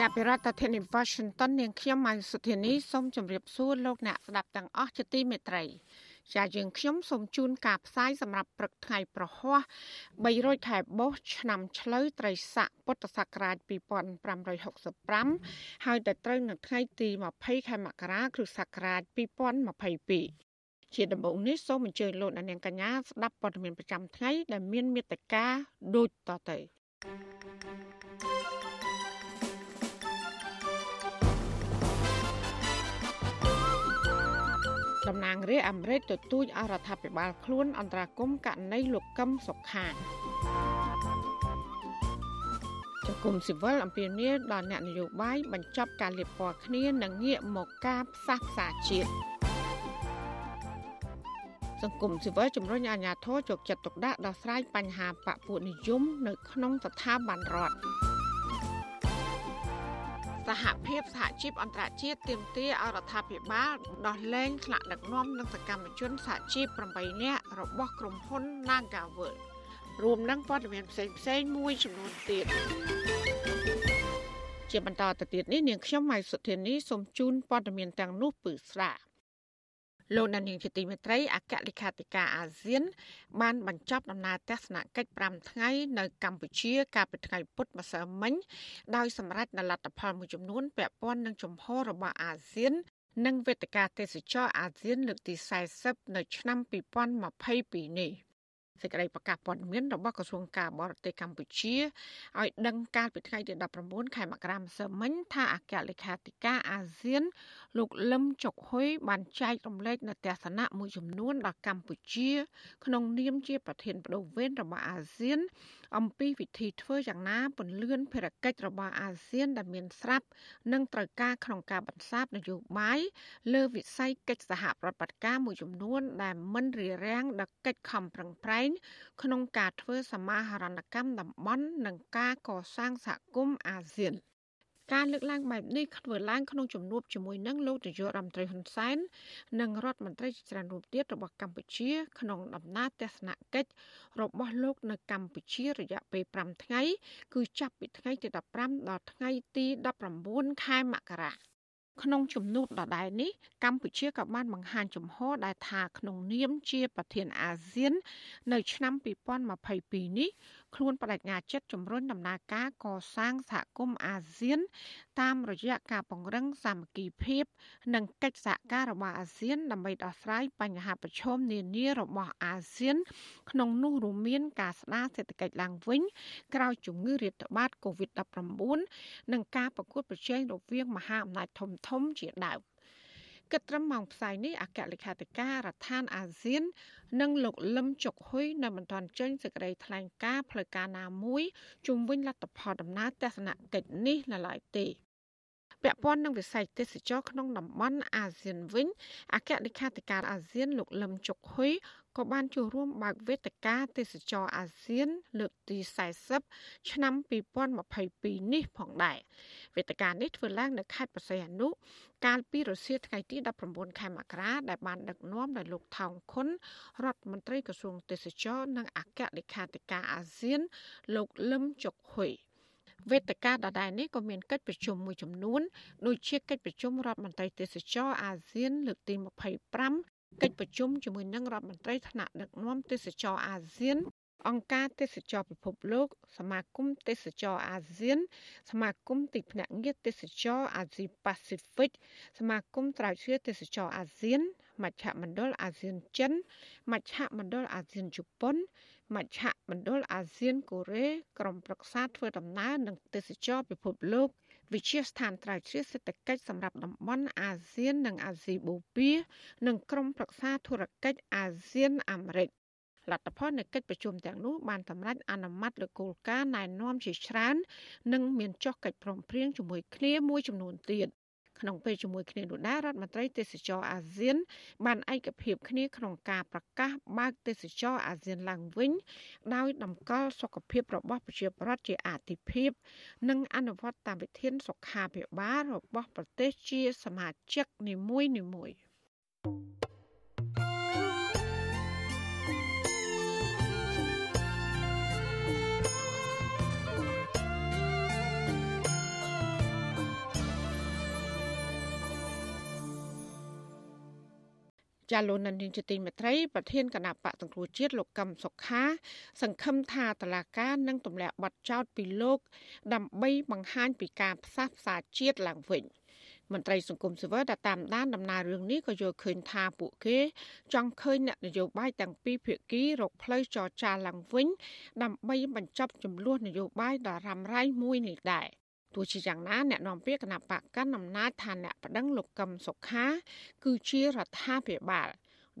ចាប់ពីរដ្ឋធានី Washington នាងខ្ញុំម៉ៃសុធានីសូមជម្រាបសួរលោកអ្នកស្ដាប់ទាំងអស់ជាទីមេត្រីចាយើងខ្ញុំសូមជូនការផ្សាយសម្រាប់ព្រឹកថ្ងៃប្រហ័ស300ខែបោះឆ្នាំឆ្លូវត្រីស័កពុទ្ធសករាជ2565ហើយដល់ត្រូវនៅថ្ងៃទី20ខែមករាគ្រិស្តសករាជ2022ជាដំបូងនេះសូមអញ្ជើញលោកអ្នកនាងកញ្ញាស្ដាប់ព័ត៌មានប្រចាំថ្ងៃដែលមានមេត្តាដូចតទៅ តំណាងរាជអាមេរិកទទូចអរដ្ឋាភិបាលខ្លួនអន្តរាគមករណីលោកកឹមសុខាចគុំស៊ីវិលអំពាវនាវដល់អ្នកនយោបាយបញ្ចប់ការលៀបពណ៌គ្នានិងងាកមកការផ្សះផ្សាជាតិសង្គមស៊ីវិលជំរុញអាជ្ញាធរយកចិត្តទុកដាក់ដោះស្រាយបញ្ហាបពុនិយមនៅក្នុងស្ថាប័នរដ្ឋ សហភាពសហជីពអន្តរជាតិទាមទារអរដ្ឋាភិបាលដោះលែងថ្នាក់ដឹកនាំនិងសកម្មជនសហជីព8នាក់របស់ក្រុមហ៊ុន Nagaworld រួមនឹងព័ត៌មានផ្សេងផ្សេងមួយចំនួនទៀតជាបន្តទៅទៀតនេះនាងខ្ញុំម៉ៃសុធានីសូមជូនព័ត៌មានទាំងនោះពឺស្រា លោកនានីជាទីមេត្រីអគ្គលេខាធិការអាស៊ាន បានបញ្ចប់ដំណើរទស្សនកិច្ច5ថ្ងៃនៅកម្ពុជាកាលពីថ្ងៃពុធម្សិលមិញដោយសម្រេចនូវលទ្ធផលមួយចំនួនពាក់ព័ន្ធនឹងជំហររបស់អាស៊ាន និងវេទិកាទេសចរអាស៊ានលើកទី40នៅឆ្នាំ2022នេះ។ សេចក្តីប្រកាសព័ត៌មានរបស់ក្រសួងការបរទេសកម្ពុជាឲ្យដឹងកាលពីថ្ងៃទី19ខែមករាម្សិលមិញថាអគ្គលេខាធិការអាស៊ាន លោកលឹមចុកហ៊ុយបានចែករំលែកនៅទស្សនៈមួយចំនួនដល់កម្ពុជា ក្នុងនាមជាប្រធានបដូវវេនរបស់អាស៊ាន អំពីវិធីធ្វើយ៉ាងណាពន្លឿនភារកិច្ចរបស់អាស៊ាន ដែលមានស្រាប់និងត្រូវការក្នុងការបន្សាបនយោបាយលើវិស័យកិច្ចសហប្រតិបត្តិការមួយចំនួន ដែលមិនរារាំងដល់កិច្ចខំប្រឹងប្រែងក្នុងការធ្វើសមាហរណកម្មតំបន់និងការកសាងសហគមន៍អាស៊ានការលើកឡើងបែបនេះធ្វើឡើងក្នុងជំនួបជាមួយនឹងលោកនាយករដ្ឋមន្ត្រីហ៊ុនសែននិងរដ្ឋមន្ត្រីជាច្រើនរូបទៀតរបស់កម្ពុជា ក្នុងដំណើរទស្សនកិច្ចរបស់លោកនៅកម្ពុជារយៈពេល5ថ្ងៃ គឺចាប់ពីថ្ងៃទី15ដល់ថ្ងៃទី19ខែមករា ក្នុងជំនួបដដែលនេះកម្ពុជាក៏បានបង្ហាញចំហដែលថាក្នុងនាមជាប្រធានអាស៊ាន នៅឆ្នាំ2022នេះ ខ្លួនបដិញ្ញាចិត្តជំរុញដំណើរការកសាងសហគមន៍អាស៊ាន តាមរយៈការពង្រឹងសាមគ្គីភាព និងកិច្ចសហការរបស់អាស៊ាន ដើម្បីដោះស្រាយបញ្ហាប្រឈមនានារបស់អាស៊ាន ក្នុងនោះរួមមានការស្ដារសេដ្ឋកិច្ចឡើងវិញក្រោយជំងឺរាតត្បាត COVID-19 និងការប្រកួតប្រជែងរវាងមហាអំណាចធំធំជាដើម គិតត្រឹមម៉ោងផ្សាយនេះអគ្គលេខាធិការរដ្ឋានអាស៊ាន និងលោកលឹមចុកហ៊ុយនៅមិនទាន់ចេញសេចក្តីថ្លែងការណ៍ផ្លូវការណាមួយជុំវិញលទ្ធផលដំណើរទស្សនកិច្ចនេះនៅឡើយទេ ពាក់ព័ន្ធនឹងវិស័យទេសចរក្នុងតំបន់អាស៊ានវិញអគ្គលេខាធិការអាស៊ានលោកលឹមចុកហ៊ុយក៏បានចូលរួមបើកវេទិកាទេសចរអាស៊ាន លើកទី40ឆ្នាំ2022នេះផងដែរវេទិកានេះធ្វើឡើងនៅខេត្តបរសៃអនុកាលពីរសៀលថ្ងៃទី19ខែមករាដែលបានដឹកនាំដោយលោកថោងខុនរដ្ឋមន្ត្រីក្រសួងទេសចរនិងអគ្គលេខាធិការអាស៊ាន លោកលឹមចុកហ៊ុយ វេទិកាដដែលនេះក៏មានកិច្ចប្រជុំមួយចំនួនដូចជាកិច្ចប្រជុំរដ្ឋមន្ត្រីទេសចរអាស៊ានលើកទី25កិច្ចប្រជុំជាមួយនឹងរដ្ឋមន្ត្រីថ្នាក់ដឹកនាំទេសចរអាស៊ានអង្គការទេសចរពិភពលោកសមាគមទេសចរអាស៊ាន សមាគមទីភ្នាក់ងារទេសចរអាស៊ីប៉ាស៊ីហ្វិកសមាគមត្រាវជ្រាវទេសចរអាស៊ានមជ្ឈមណ្ឌលអាស៊ានចិនមជ្ឈមណ្ឌលអាស៊ានជប៉ុន មជ្ឈមណ្ឌលអាស៊ានកូរ៉េក្រុមប្រឹក្សាធ្វើដំណើរនិងទេសចរពិភពលោកវិជាស្ថានត្រាវជ្រាវសេដ្ឋកិច្ចសម្រាប់តំបន់អាស៊ាននិងអាស៊ីបូព៌ានិងក្រុមប្រឹក្សាធុរកិច្ចអាស៊ានអាមេរិកលទ្ធផលនៃកិច្ចប្រជុំទាំងនោះបានសម្រេចអនុម័តលើគោលការណ៍ណែនាំជាច្រើន និងមានចុះកិច្ចព្រមព្រៀងជាមួយគ្នាមួយចំនួនទៀត ក្នុងពេលជាមួយគ្នានោះដែររដ្ឋមន្ត្រីទេសចរអាស៊ាន បានឯកភាពគ្នាក្នុងការប្រកាសបើកទេសចរអាស៊ានឡើងវិញ ដោយតម្កល់សុខភាពរបស់ប្រជាពលរដ្ឋជាអាទិភាព និងអនុវត្តតាមវិធានសុខាភិបាលរបស់ប្រទេសជាសមាជិកនីមួយៗ ចាលោកនានីជាទីមេត្រីប្រធានគណៈបកសង្គ្រោះជាតិលោកកឹមសុខា សង្ឃឹមថាតឡាការនឹងទម្លាក់ប័ណ្ណចោតពីលោក ដើម្បីបង្ហាញពីការផ្សះផ្សាជាតិឡើងវិញមន្ត្រីសង្គមស៊ីវិលដែលតាមដានដំណើររឿងនេះក៏យល់ឃើញថាពួកគេ ចង់ឃើញអ្នកនយោបាយទាំងពីរភាគីរកផ្លូវចរចាឡើងវិញ ដើម្បីបញ្ចប់ចំនួននយោបាយដ៏រ៉ាំរ៉ៃមួយនេះដែរ ទោះជាយ៉ាងណាអ្នកនាំពាក្យគណៈបកកាន់អំណាចថាអ្នកប្តឹងលោកកឹមសុខា គឺជារដ្ឋាភិបាល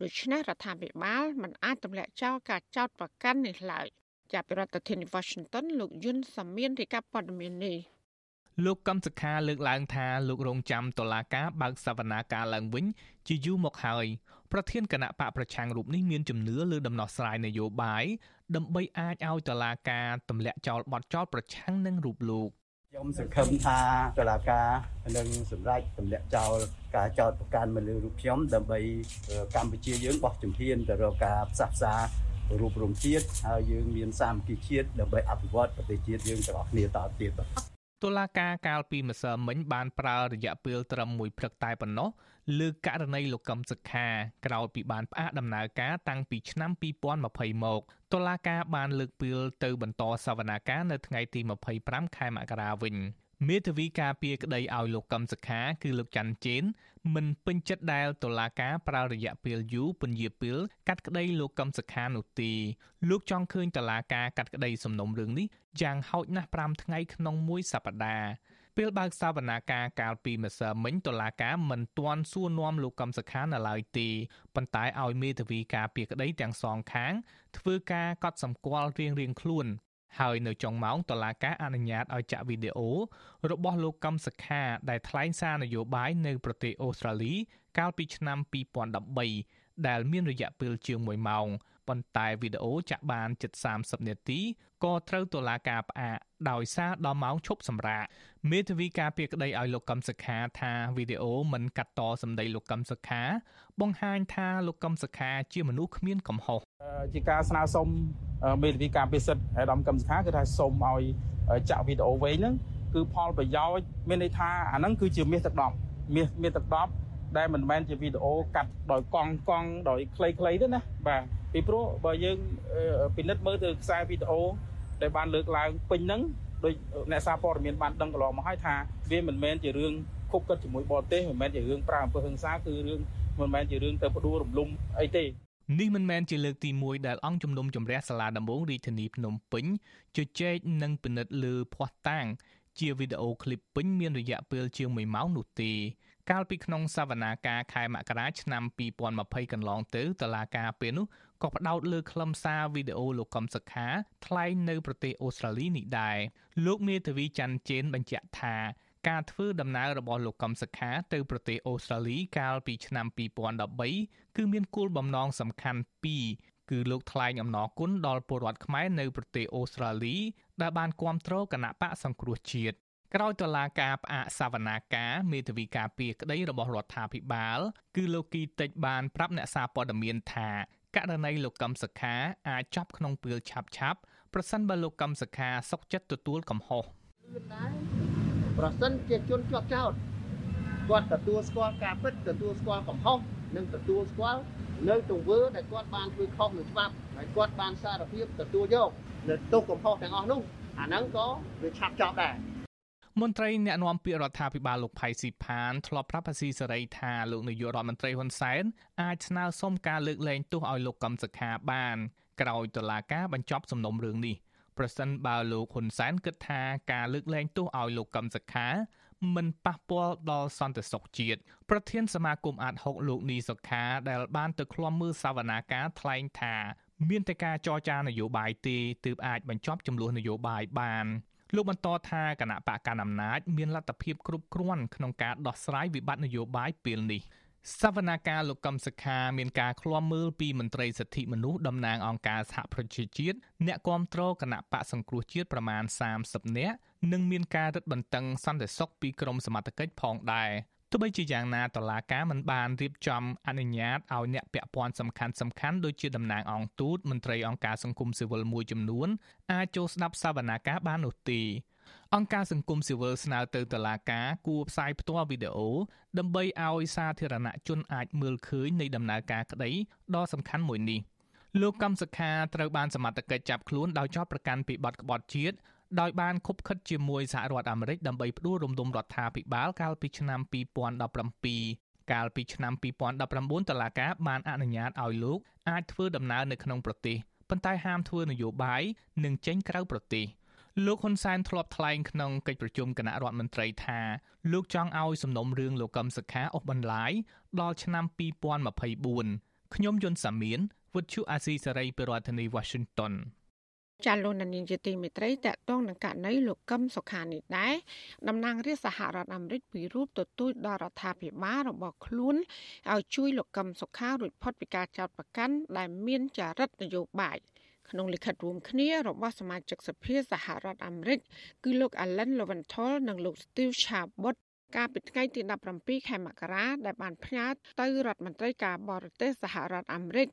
ដូច្នេះរដ្ឋាភិបាលមិនអាចទម្លាក់ចោលការចោទប្រកាន់នេះឡើយចាប់ពីរដ្ឋធានី Washington លោកយុនសាមៀនរាយការណ៍ព័ត៌មាននេះលោកកំសខាលើកឡើងថាលោករងចាំតឡាការបើកសវនាការឡើងវិញ ជាយូរមកហើយប្រធានគណៈបកប្រឆាំងរូបនេះមានជំនឿលើដំណោះស្រាយនយោបាយដើម្បីអាចឲ្យតឡាការទម្លាក់ចោលបទចោលប្រឆាំងនឹងរូបលោក ខ្ញុំសង្ឃឹមថាតឡាការនឹងសម្រេចទម្លាក់ចោលការចោទប្រកាន់មកលើរូបខ្ញុំដើម្បីកម្ពុជាយើងបោះជំហានទៅរកការផ្សះផ្សារូបរងជាតិហើយយើងមានសាមគ្គីជាតិដើម្បីអភិវឌ្ឍប្រទេសជាតិយើងទាំងអស់គ្នាតទៅទៀតតុលាការកាលពីម្សិលមិញបានប្រើរយៈពេលត្រឹមមួយព្រឹកតែប៉ុណ្ណោះ លើករណីលោកកឹមសុខាក្រោយពីបានផ្អាកដំណើរការតាំងពីឆ្នាំ2020មកតុលាការបានលើកពីលទៅបន្តសវនាការនៅថ្ងៃទី25ខែមករាវិញមេធាវីការពារក្តីឲ្យលោកកឹមសុខា គឺលោកច័ន្ទជេនមិនពេញចិត្តដែលតុលាការប្រើរយៈពេលយូរពន្យាពេលកាត់ក្តីលោកកឹមសុខានោះទេលោកចង់ឃើញតុលាការកាត់ក្តីសំណុំរឿងនេះយ៉ាងហោចណាស់5ថ្ងៃក្នុងមួយសប្តាហ៍ ពេលបើកសវនាការកាលពីម្សិលមិញតុលាការមិនទាន់សួរនាំលោកកំសខានៅឡើយទេប៉ុន្តែឲ្យមេធាវីការពីក្តីទាំងសងខាង ធ្វើការកត់សម្គាល់រៀងរៀងខ្លួនហើយនៅចុងម៉ោងតឡាការអនុញ្ញាតឲ្យចាក់វីដេអូរបស់លោកកឹមសុខា ដែលថ្លែងសារនយោបាយនៅប្រទេសអូស្ត្រាលី កាលពីឆ្នាំ2013ដែលមានរយៈពេលជាង1ម៉ោង ប៉ុន្តែវីដេអូចាក់បានជិត30នាទីក៏ត្រូវតុលាការផ្អាកដោយសារដល់ម៉ោងឈប់សម្រាកមេធាវីការពារក្តីឲ្យលោកកឹមសុខាថាវីដេអូមិនកាត់តសម្ដីលោកកឹមសុខា បង្ហាញថាលោកកឹមសុខាជាមនុស្សគ្មានកំហុសជាការស្នើសុំមេធាវីការពារសិទ្ធិអាដាមកឹមសុខាគឺថាសុំឲ្យចាក់វីដេអូវែងហ្នឹងគឺផលប្រយោជន៍មានន័យថាអាហ្នឹងគឺជាមាសទឹកដប់មាសមាសទឹកដប់ ដែលមិនមែនជាវីដេអូកាត់ដោយកង់កង់ដោយខ្លីៗទេណាបាទពីព្រោះបើយើងពិនិត្យមើលទៅខ្សែវីដេអូដែលបានលើកឡើងពេញហ្នឹងដោយអ្នកសារព័ត៌មានបានដឹងកន្លងមកហើយថាវាមិនមែនជារឿងខុបកិតជាមួយបរទេសមិនមែនជារឿងប្រើអំពើហិង្សាគឺរឿងមិនមែនជារឿងទៅផ្ដួលរំលំអីទេនេះមិនមែនជាលើកទី1ដែលអង្គជំនុំជម្រះសាលាដំបងរាជធានីភ្នំពេញជជែកនិងពិនិត្យលើភ័ស្តុតាង ជាវីដេអូឃ្លីបពេញមានរយៈពេលជាង1ម៉ោងនោះទេ កាលពីក្នុងសវនាការខែមករាឆ្នាំ2020កន្លងទៅតឡាការពេលនោះក៏ផ្ដោតលើខ្លឹមសារវីដេអូលោកកំសខាថ្លែងនៅប្រទេសអូស្ត្រាលីនេះដែរលោកមេធាវីច័ន្ទជេនបញ្ជាក់ថាការធ្វើដំណើររបស់លោកកំសខាទៅប្រទេសអូស្ត្រាលីកាលពីឆ្នាំ2013គឺមានគោលបំណងសំខាន់ពីរគឺលោកថ្លែងអំណរគុណដល់ពលរដ្ឋខ្មែរនៅប្រទេសអូស្ត្រាលីដែលបានគ្រប់គ្រងគណៈបកសង្គ្រោះជាតិ ក្រោយតុលាការផ្អាកសវនាការមេធាវីការពីក្តីរបស់រដ្ឋាភិបាល គឺលោកគីតិចបានប្រាប់អ្នកសារព័ត៌មានថាករណីលោកកឹមសុខាអាចចាប់ក្នុងពេលឆាប់ឆាប់ប្រសិនបើលោកកឹមសុខាសុកចិត្តទទួលកំហុសប្រសិនជាជនជាប់ចោតគាត់ទទួលស្គាល់ការពិតទទួលស្គាល់កំហុសនិងទទួលស្គាល់នៅទង្វើដែលគាត់បានធ្វើខុសនឹងច្បាប់ហើយគាត់បានសារភាពទទួលយកនៅទោសកំហុសទាំងអស់នោះអាហ្នឹងក៏វាឆាប់ចប់ដែរ មន្ត្រីអ្នកណែនាំពាក្យរដ្ឋាភិបាលលោកផៃស៊ីផានធ្លាប់ប្រាប់អាស៊ីសេរីថាលោកនាយករដ្ឋមន្ត្រីហ៊ុនសែនអាចស្នើសុំការលើកលែងទោសឲ្យលោកកឹមសុខាបាន ក្រោយតុលាការបញ្ចប់សំណុំរឿងនេះប្រសិនបើលោកហ៊ុនសែនគិតថាការលើកលែងទោសឲ្យលោកកឹមសុខាមិនប៉ះពាល់ដល់សន្តិសុខជាតិប្រធានសមាគមអាត6លោកនីសុខាដែលបានទៅឃ្លាំមើលសវនាការថ្លែងថា មានតែការចរចានយោបាយទេទើបអាចបញ្ចប់ចំនួននយោបាយបាន លោកបន្តថាគណៈបកកណ្ដាលអំណាចមានលទ្ធភាពគ្រប់គ្រាន់ក្នុងការដោះស្រាយវិបត្តិនយោបាយពេលនេះសវនាការលោកកឹមសុខាមានការឃ្លាំមើលពីមន្ត្រីសិទ្ធិមនុស្សតំណាងអង្គការសហប្រជាជាតិអ្នកគាំទ្រគណៈបកសង្គ្រោះជាតិប្រមាណ30នាក់និងមានការរឹតបន្តឹងសន្តិសុខពីក្រមសមត្ថកិច្ចផងដែរ ទោះបីជាយ៉ាងណាតឡាការមិនបានរៀបចំអនុញ្ញាតឲ្យអ្នកពាក់ព័ន្ធសំខាន់សំខាន់ដូចជាតំណាងអង្គទូតមន្ត្រីអង្គការសង្គមស៊ីវិលមួយចំនួនអាចចូលស្ដាប់សវនាការបាននោះទេអង្គការសង្គមស៊ីវិលស្នើទៅតុលាការគួរផ្សាយផ្ទាល់វីដេអូដើម្បីឲ្យសាធារណជនអាចមើលឃើញនៃដំណើរការក្តីដ៏សំខាន់មួយនេះលោកកម្មសខាត្រូវបានសមត្ថកិច្ចចាប់ខ្លួនដោយចោទប្រកាន់ពីបទក្បត់ជាតិ ដោយបានខົບខិតជាមួយសហរដ្ឋអាមេរិកដើម្បីផ្ដួលរំលំរដ្ឋាភិបាលកាលពីឆ្នាំ2017កាលពីឆ្នាំ2019តឡាកាបានអនុញ្ញាតឲ្យលោកអាចធ្វើដំណើរនៅក្នុងប្រទេសប៉ុន្តែហាមធ្វើនយោបាយនិងចេញក្រៅប្រទេសលោកហ៊ុនសែនធ្លាប់ថ្លែងក្នុងកិច្ចប្រជុំគណៈរដ្ឋមន្ត្រីថាលោកចង់ឲ្យសំណុំរឿងលោកកឹមសុខាអស់បន្លាយដល់ឆ្នាំ2024ខ្ញុំយុនសាមៀនវិទ្យុអាស៊ីសេរីពីរដ្ឋធានី Washington ចាលោកនាយកទីមេត្រីតកតងនឹងករណីលោកកឹមសុខានេះដែរតំណាងរាជសហរដ្ឋអាមេរិកពីរូបទទូចដល់រដ្ឋាភិបាលរបស់ខ្លួនឲ្យជួយលោកកឹមសុខារួចផុតពីការចោទប្រកាន់ដែលមានចរិតនយោបាយក្នុងលិខិតរួមគ្នារបស់សមាជិកសភាសហរដ្ឋអាមេរិកគឺលោក Alan Lowenthal និងលោក Steve Chabot កាលពីថ្ងៃទី17ខែមករាដែលបានផ្ញើទៅរដ្ឋមន្ត្រីការបរទេសសហរដ្ឋអាមេរិក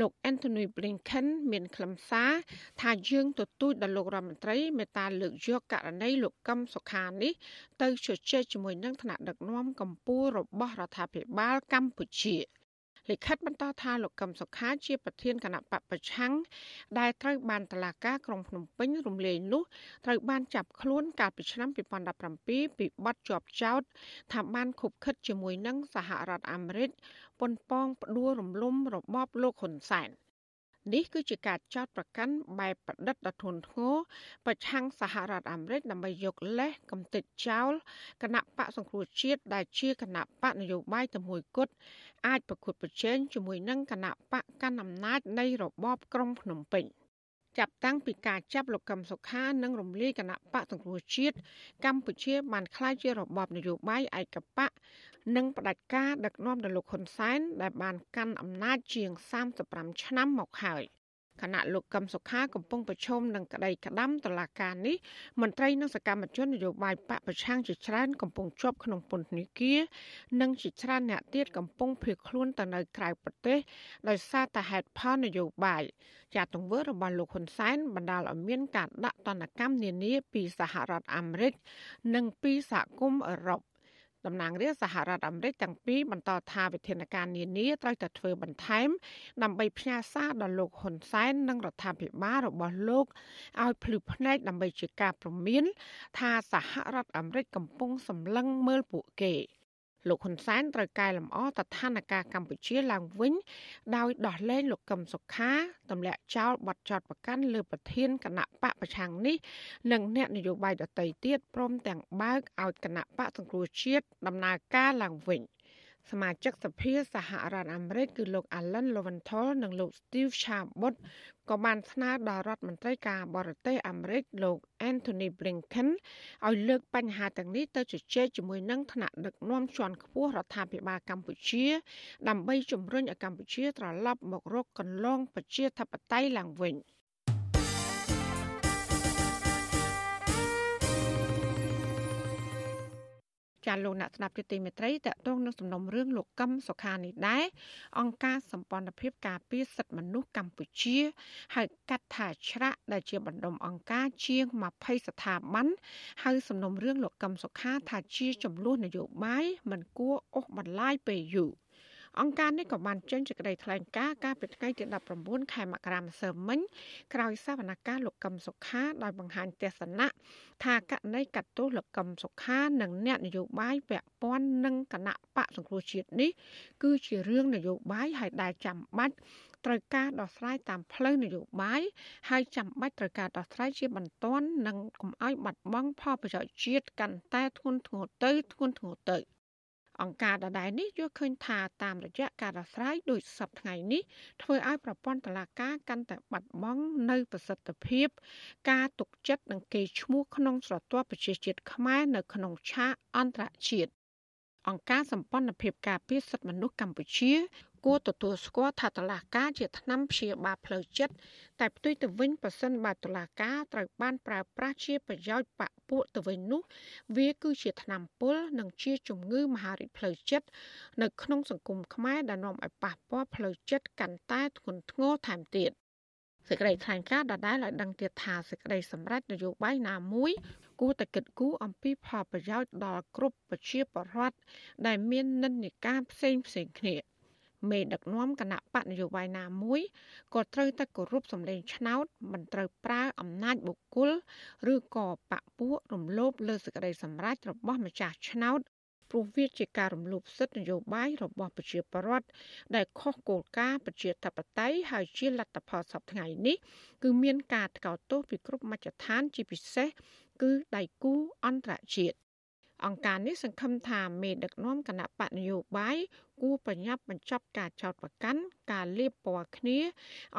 លោក Anthony Blinken មានខ្លឹមសារថាយើងទទូចដល់លោករដ្ឋមន្ត្រីមេត្តាលើកយកករណីលោកកឹមសុខានេះទៅជជែកជាមួយនឹងថ្នាក់ដឹកនាំកម្ពុជារបស់រដ្ឋាភិបាលកម្ពុជា លិខិតបន្តថាលោកកឹមសុខាជាប្រធានគណៈបពប្រឆាំងដែលត្រូវបានតឡាការក្រុងភ្នំពេញរំលាយនោះត្រូវបានចាប់ខ្លួនកាលពីឆ្នាំ2017ពីបទជាប់ចោទថាបានខុបខិតជាមួយនឹងសហរដ្ឋអាមេរិកប៉ុនប៉ងផ្ដួលរំលំរបបលោកហ៊ុនសែន នេះគឺជាការចោទប្រកាន់បែបប្រឌិតដ៏ធ្ងន់ធ្ងរប្រឆាំងសហរដ្ឋអាមេរិកដើម្បីយកលេសកំទេចចោលគណៈបកសង្គ្រោះជាតិដែលជាគណៈបកនយោបាយតែមួយគត់អាចប្រកួតប្រជែងជាមួយនឹងគណៈបកកាន់អំណាចនៃរបបក្រុងភ្នំពេញ ចាប់តាំងពីការចាប់លោកកឹមសុខានិងរំលាយគណៈបកសង្គ្រោះជាតិកម្ពុជាបានក្លាយជារបបនយោបាយឯកបកនិងផ្ដាច់ការដឹកនាំដោយលោកហ៊ុនសែនដែលបានកាន់អំណាចជាង35ឆ្នាំមកហើយ គណៈលោកកឹមសុខាកំពុងប្រឈមនឹងក្តីក្តាំតឡាការនេះមន្ត្រីនិងសកម្មជននយោបាយបកប្រឆាំងជាច្រើនកំពុងជាប់ក្នុងពន្ធនាគារនិងជាច្រើនអ្នកទៀតកំពុងភៀសខ្លួនទៅនៅក្រៅប្រទេសដោយសារតែហេតុផលនយោបាយជាទង្វើរបស់លោកហ៊ុនសែនបណ្ដាលឲ្យមានការដាក់ទណ្ឌកម្មនានាពីសហរដ្ឋអាមេរិកនិងពីសហគមន៍អឺរ៉ុប តំណាងរាស្ត្រសហរដ្ឋអាមេរិកទាំងពីរបន្តថាវិធានការនានាត្រូវតែធ្វើបន្ថែម ដើម្បីផ្ញើសារដល់លោកហ៊ុនសែននិងរដ្ឋាភិបាលរបស់លោកឲ្យភ្លឺភ្នែកដើម្បីជាការព្រមាន ថាសហរដ្ឋអាមេរិកកំពុងសម្លឹងមើលពួកគេ លោកហ៊ុនសែនត្រូវកែលម្អស្ថានភាពកម្ពុជាឡើងវិញ ដោយដោះលែងលោកកឹមសុខាទម្លាក់ចោលបទចោទប្រកាន់លើប្រធានគណៈបកប្រឆាំងនេះនិងអ្នកនយោបាយដទៃទៀតព្រមទាំងបើកឲ្យគណៈបកសង្គ្រោះជាតិដំណើរការឡើងវិញ។ សមាជិកសភាសហរដ្ឋអាមេរិកគឺលោក Alan Lowenthal និងលោក Steve Chabot ក៏បានស្នើដល់រដ្ឋមន្ត្រីការបរទេសអាមេរិកលោក Anthony Blinken ឲ្យលើកបញ្ហាទាំងនេះទៅជជែកជាមួយនឹងថ្នាក់ដឹកនាំជាន់ខ្ពស់រដ្ឋាភិបាលកម្ពុជា ដើម្បីជំរុញឲ្យកម្ពុជាត្រឡប់មករកកន្លងប្រជាធិបតេយ្យឡើងវិញ។ ចាលោកអ្នកស្ដាប់ជាទីមេត្រីតកតងនឹងសំណុំរឿងលោកកឹមសុខានេះដែរអង្គការសម្ព័ន្ធភាពការពារសិទ្ធិមនុស្សកម្ពុជាហៅកាត់ថាច្រាក់ដែលជាបណ្ដុំអង្គការជាង20ស្ថាប័នហៅសំណុំរឿងលោកកឹមសុខាថាជាចំនួននយោបាយមិនគួរអូសបន្លាយពេលយូរ អង្គការនេះក៏បានចេញសេចក្តីថ្លែងការណ៍កាលពីថ្ងៃទី19ខែមករាម្សិលមិញក្រោយសវនកម្មលោកកឹមសុខាដោយបង្ហាញទស្សនៈថាករណីកាត់ទោសលោកកឹមសុខានិងអ្នកនយោបាយពាក់ព័ន្ធនឹងគណៈបកសង្គ្រោះជាតិនេះ គឺជារឿងនយោបាយហើយដែលចាំបាច់ត្រូវការដោះស្រាយតាមផ្លូវនយោបាយហើយចាំបាច់ត្រូវការដោះស្រាយជាបន្ទាន់និងកុំឲ្យបាត់បង់ផលប្រយោជន៍ជាតិកាន់តែធ្ងន់ធ្ងរទៅធ្ងន់ធ្ងរទៅ អង្គការដដែលនេះយល់ឃើញថាតាមរយៈការដោះស្រាយដូចសពថ្ងៃនេះធ្វើឲ្យប្រព័ន្ធតុលាការកាន់តែបាត់បង់នៅប្រសិទ្ធភាព ការទុកចិត្តនិងកេរ្តិ៍ឈ្មោះក្នុងស្រទាប់ប្រជាជាតិខ្មែរនៅក្នុងឆាកអន្តរជាតិអង្គការសម្ព័ន្ធភាពការពារសិទ្ធិមនុស្សកម្ពុជា គួរទទួលស្គាល់ថាតឡាការជាថ្នាំព្យាបាលផ្លូវចិត្តតែផ្ទុយទៅវិញប៉ះសិនបើតឡាការត្រូវបានប្រើប្រាស់ជាប្រយោជន៍បពពួកទៅវិញនោះ វាគឺជាថ្នាំពុលនិងជាជំងឺមហារីកផ្លូវចិត្តនៅក្នុងសង្គមខ្មែរដែលនាំឲ្យប៉ះពាល់ផ្លូវចិត្តកាន់តែធ្ងន់ធ្ងរថែមទៀតសេចក្តីថ្លែងការណ៍ដដែលឲ្យដឹងទៀតថាសេចក្តីសម្រេចនយោបាយណាមួយគួរតែគិតគូរអំពីផលប្រយោជន៍ដល់គ្រប់ប្រជាពលរដ្ឋដែលមាននិន្នាការផ្សេងផ្សេងគ្នា មេដឹកនាំគណៈបកនយោបាយណាមួយក៏ត្រូវតែគោរពសម្លេងឆ្នោត មិនត្រូវប្រើអំណាចបុគ្គលឬក៏បកពួករំលោភលើសេចក្តីសម្រេចរបស់ម្ចាស់ឆ្នោតព្រោះវាជាការរំលោភសិទ្ធិនយោបាយរបស់ប្រជាពលរដ្ឋដែលខុសគោលការណ៍ប្រជាធិបតេយ្យហើយជាលទ្ធផលសពថ្ងៃនេះគឺមានការថ្កោលទោសពីគ្រប់មជ្ឈដ្ឋានជាពិសេសគឺដៃគូអន្តរជាតិ អង្គការនេះសង្ឃឹមថាមេដឹកនាំគណៈបកនយោបាយគួរប្រញាប់បញ្ចប់ការចោទប្រកាន់ការលៀបពណ៌គ្នា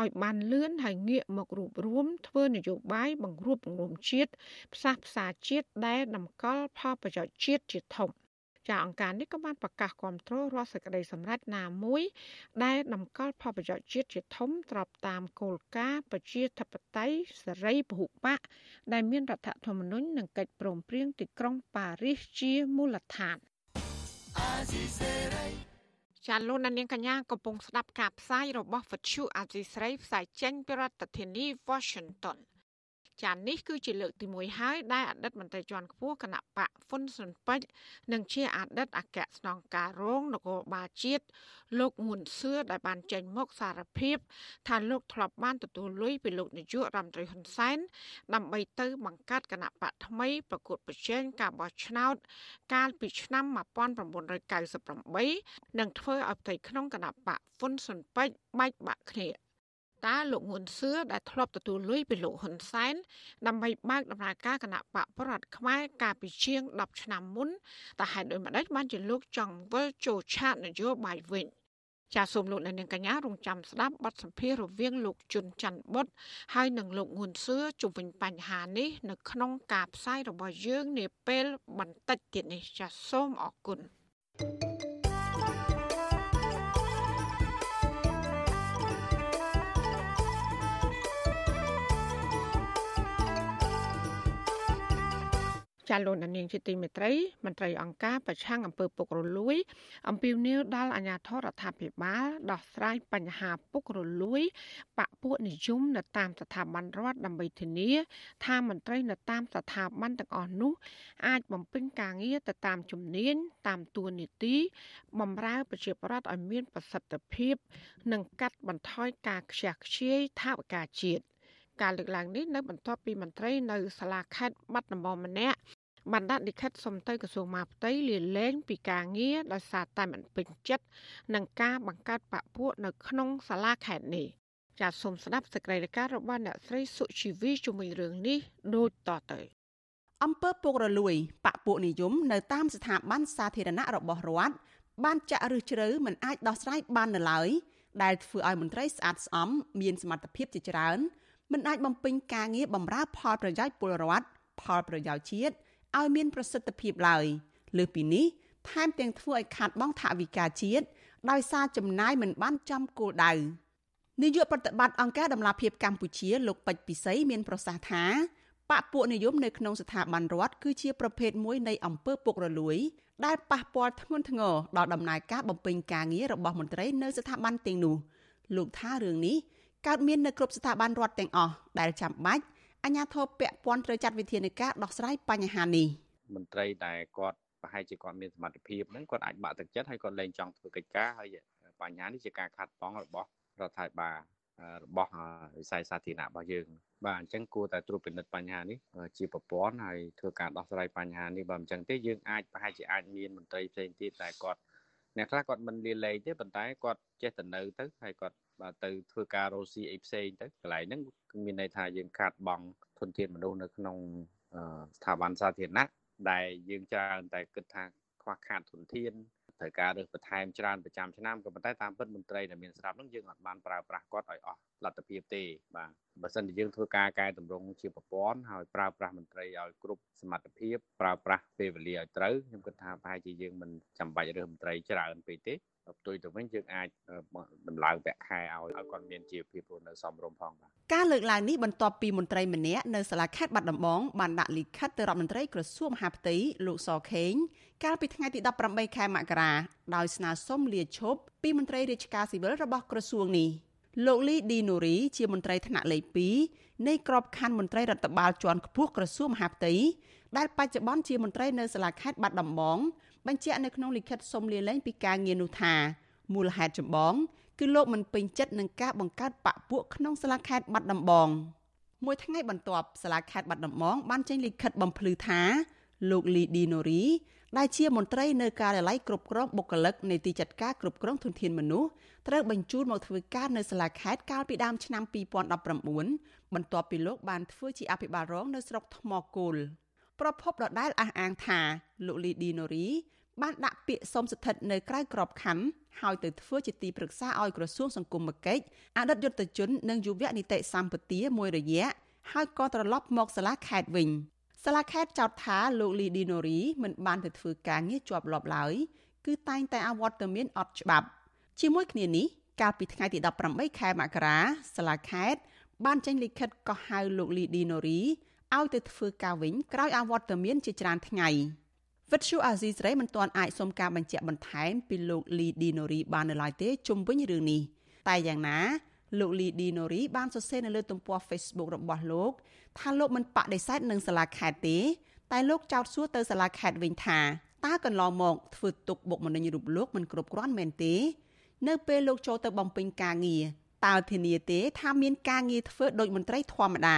ឲ្យបានលឿនហើយងាកមករួបរวมធ្វើនយោបាយបង្រួបបង្រួមជាតិផ្សះផ្សាជាតិដែលតម្កល់ផលប្រយោជន៍ជាតិជាធំ ចាអង្គការនេះក៏បានប្រកាសគ្រប់គ្រងរាល់សេចក្តីសម្រេចណាមួយដែលតម្កល់ផលប្រយោជន៍ជាតិជាធំស្របតាមគោលការណ៍ប្រជាធិបតេយ្យសេរីពហុបកដែលមានរដ្ឋធម្មនុញ្ញនិងកិច្ចព្រមព្រៀងទីក្រុងប៉ារីសជាមូលដ្ឋានចាលោកនាងកញ្ញាកំពុងស្ដាប់ការផ្សាយរបស់វិទ្យុអាស៊ីស្រីផ្សាយចេញពីរដ្ឋធានី Washington ចាននេះគឺជាលើកទី1ហើយដែលអតីតមន្ត្រីជាន់ខ្ពស់គណៈបកហ្វុនស៊ុនពេជ្រនិងជាអតីតអគ្គស្នងការរងនគរបាលជាតិលោកងួនសឿដែលបានចេញមកសារភាពថាលោកធ្លាប់បានទទួលលុយពីលោកនាយករដ្ឋមន្ត្រីហ៊ុនសែនដើម្បីទៅបង្កើតគណៈបកថ្មីប្រកួតប្រជែងការបោះឆ្នោត កាលពីឆ្នាំ1998និងធ្វើឲ្យផ្ទៃក្នុងគណៈបកហ្វុនស៊ុនពេជ្របែកបាក់គ្នា តើលោកងួនសឿដែលធ្លាប់ទទួលលុយពីលោកហ៊ុនសែនដើម្បីបើកដំណើរការគណៈបកប្រដ្ឋខ្មែរកាលពីជាង10ឆ្នាំមុនតើហេតុដូចម្តេចបានជាលោកចង់វិលចូលឆាកនយោបាយវិញចាសសូមលោកអ្នកនាងកញ្ញារងចាំស្ដាប់បទសម្ភាសន៍រវាងលោកជុនច័ន្ទបុតហើយនិងលោកងួនសឿជុំវិញបញ្ហានេះនៅក្នុងការផ្សាយរបស់យើងនាពេលបន្តិចទៀតនេះចាសសូមអរគុណ thank you ចាលោកនាងជាទីមេត្រីមន្ត្រីអង្គការប្រឆាំងអំពើពុករលួយ អំពាវនាវដល់អាជ្ញាធររដ្ឋាភិបាលដោះស្រាយបញ្ហាពុករលួយបពពួកនិយមនៅតាមស្ថាប័នរដ្ឋដើម្បីធានា ថាមន្ត្រីនៅតាមស្ថាប័នទាំងអស់នោះ អាចបំពេញការងារទៅតាមជំនាញតាមតួនាទីបម្រើប្រជាពលរដ្ឋឲ្យមានប្រសិទ្ធភាព និងកាត់បន្ថយការខ្ជះខ្ជាយថវិកាជាតិ ការលើកឡើងនេះនៅបន្ទាប់ពីមន្ត្រីនៅសាលាខេត្តបាត់ដំបងម្នាក់បានដាក់លិខិតសុំទៅក្រសួងមហាផ្ទៃលាលែងពីការងារដោយសារតែមិនពេញចិត្តនឹងការបង្កើតបពុះនៅក្នុងសាលាខេត្តនេះចាសសូមស្ដាប់សេចក្តីរាយការណ៍របស់អ្នកស្រីសុជីវីជំនួយរឿងនេះដូចតទៅអង្គើពុករលួយបពុនិយមនៅតាមស្ថាប័នសាធារណៈរបស់រដ្ឋបានចាក់ឫសជ្រៅមិនអាចដោះស្រាយបាននៅឡើយដែលធ្វើឲ្យមន្ត្រីស្អាតស្អំមានសមត្ថភាពជាច្រើន មិនអាចបំពេញការងារបម្រើផលប្រយោជន៍ពលរដ្ឋផលប្រយោជន៍ជាតិឲ្យមានប្រសិទ្ធភាពឡើយលើសពីនេះថែមទាំងធ្វើឲ្យខាតបង់ថវិកាជាតិដោយសារចំណាយមិនបានចំគោលដៅនាយកប្រតិបត្តិអង្គការដំឡាភិបកម្ពុជាលោកពេជ្រពិសីមានប្រសាសន៍ថាបពពួកនិយមនៅក្នុងស្ថាប័នរដ្ឋគឺជាប្រភេទមួយនៃអំពើពុករលួយ ដែលប៉ះពាល់ធ្ងន់ធ្ងរដល់ដំណើរការបំពេញការងាររបស់មន្ត្រីនៅស្ថាប័នទាំងនោះលោកថារឿងនេះ កើតមាននៅគ្រប់ស្ថាប័នរដ្ឋទាំងអស់ដែលចាំបាច់អាជ្ញាធរពាក់ព័ន្ធត្រូវចាត់វិធានការដោះស្រាយបញ្ហានេះមន្ត្រីដែលគាត់ប្រហែលជាគាត់មានសមត្ថភាពហ្នឹងគាត់អាចបាក់ទឹកចិត្តហើយគាត់លែងចង់ធ្វើកិច្ចការហើយបញ្ហានេះជាការខាត់បងរបស់រដ្ឋាភិបាលរបស់វិស័យសាធារណៈរបស់យើងបាទអញ្ចឹងគួរតែត្រួតពិនិត្យបញ្ហានេះជាប្រព័ន្ធហើយធ្វើការដោះស្រាយបញ្ហានេះបើមិនអញ្ចឹងទេយើងអាចប្រហែលជាអាចមានមន្ត្រីផ្សេងទៀតដែលគាត់ អ្នកខ្លះគាត់មិនលាលែងទេប៉ុន្តែគាត់ចេះតែនៅទៅហើយគាត់បាទទៅធ្វើការរោស៊ីអីផ្សេងទៅកន្លែងហ្នឹងគឺមានន័យថាយើងខាត់បងធនធានមនុស្សនៅក្នុងស្ថាប័នសាធារណៈដែលយើងច្រើនតែគិតថាខ្វះខាតធនធាន ត្រូវការរើសបន្ថែមច្រើនប្រចាំឆ្នាំក៏ប៉ុន្តែតាមពិតមន្ត្រីដែលមានស្រាប់នឹងយើងអត់បានប្រើប្រាស់គាត់ឲ្យអស់លទ្ធភាពទេបាទបើសិនជាយើងធ្វើការកែតម្រង់ជាប្រព័ន្ធហើយប្រើប្រាស់មន្ត្រីឲ្យគ្រប់សមត្ថភាពប្រើប្រាស់ពេលវេលាឲ្យត្រូវខ្ញុំគិតថាប្រហែលជាយើងមិនចាំបាច់រើសមន្ត្រីច្រើនពេកទេផ្ទុយទៅវិញយើងអាចដំឡើងប្រាក់ខែឲ្យឲ្យគាត់មានជីវភាពរស់នៅសមរម្យផងបាទការលើកឡើងនេះបន្ទាប់ពីមន្ត្រីម្នាក់នៅសាលាខេត្តបាត់ដំបងបានដាក់លិខិតទៅរដ្ឋមន្ត្រីក្រសួងមហាផ្ទៃលោកសខេង កាលពីថ្ងៃទី18ខែមករាដោយស្នើសុំលាឈប់ពីមន្ត្រីរាជការស៊ីវិលរបស់ក្រសួងនេះលោកលីឌីនូរីជាមន្ត្រីថ្នាក់លេខ2នៃក្របខ័ណ្ឌមន្ត្រីរដ្ឋបាលជាន់ខ្ពស់ក្រសួងមហាផ្ទៃដែលបច្ចុប្បន្នជាមន្ត្រីនៅសាលាខេត្តបាត់ដំបង បញ្ជាក់នៅក្នុងលិខិតសុំលាលែងពីការងារនោះថាមូលហេតុចម្បងគឺលោកមិនពេញចិត្តនឹងការបង្កើតបកពួកក្នុងសាលាខេត្តបាត់ដំបងមួយថ្ងៃបន្ទាប់សាលាខេត្តបាត់ដំបងបានចេញលិខិតបំភ្លឺថាលោកលីឌីណូរី ដែលជាមន្ត្រីនៅការិយាល័យគ្រប់គ្រងបុគ្គលិកនៃទីចាត់ការគ្រប់គ្រងធនធានមនុស្សត្រូវបញ្ជូនមកធ្វើការនៅសាលាខេត្តកាលពីដើមឆ្នាំ2019បន្ទាប់ពីលោកបានធ្វើជាអភិបាលរងនៅស្រុកថ្មគោលប្រពន្ធដដែលអះអាងថាលោកលីឌីណូរីបានដាក់ពាក្យសុំស្ថិតនៅក្រៅក្របខ័ណ្ឌហើយទៅធ្វើជាទីប្រឹក្សាឲ្យក្រសួងសង្គមគិច្ចអតីតយុទ្ធជននិងយុវនីតិសម្បទាមួយរយៈហើយក៏ត្រឡប់មកសាលាខេត្តវិញ សាលាខេត្តចោទថាលោកលីឌីណូរីមិនបានទៅធ្វើការងារជាប់លាប់ឡើយគឺតែងតែអវត្តមានអត់ច្បាប់ ជាមួយគ្នានេះកាលពីថ្ងៃទី18ខែមករាសាលាខេត្តបានចេញលិខិតកោះហៅលោកលីឌីណូរីឲ្យទៅធ្វើការវិញក្រោយអវត្តមានជាច្រើនថ្ងៃ។វិទ្យុអាស៊ីសេរីមិនទាន់អាចសុំការបញ្ជាក់បន្ថែមពីលោកលីឌីណូរីបាននៅឡើយទេជុំវិញរឿងនេះតែយ៉ាងណា លោកលីឌីណូរីបានសរសេរនៅលើទំព័រ Facebook របស់លោកថាលោកមិនបដិសេធនឹងសាលាខេត្តទេតែលោកចោទសួរទៅសាលាខេត្តវិញថាតើកន្លងមកធ្វើទុកបុកម្នេញរូបលោកមិនគ្រប់គ្រាន់មែនទេ នៅពេលលោកចូលទៅបំពេញការងារតើធានាទេថាមានការងារធ្វើដោយមន្ត្រីធម្មតា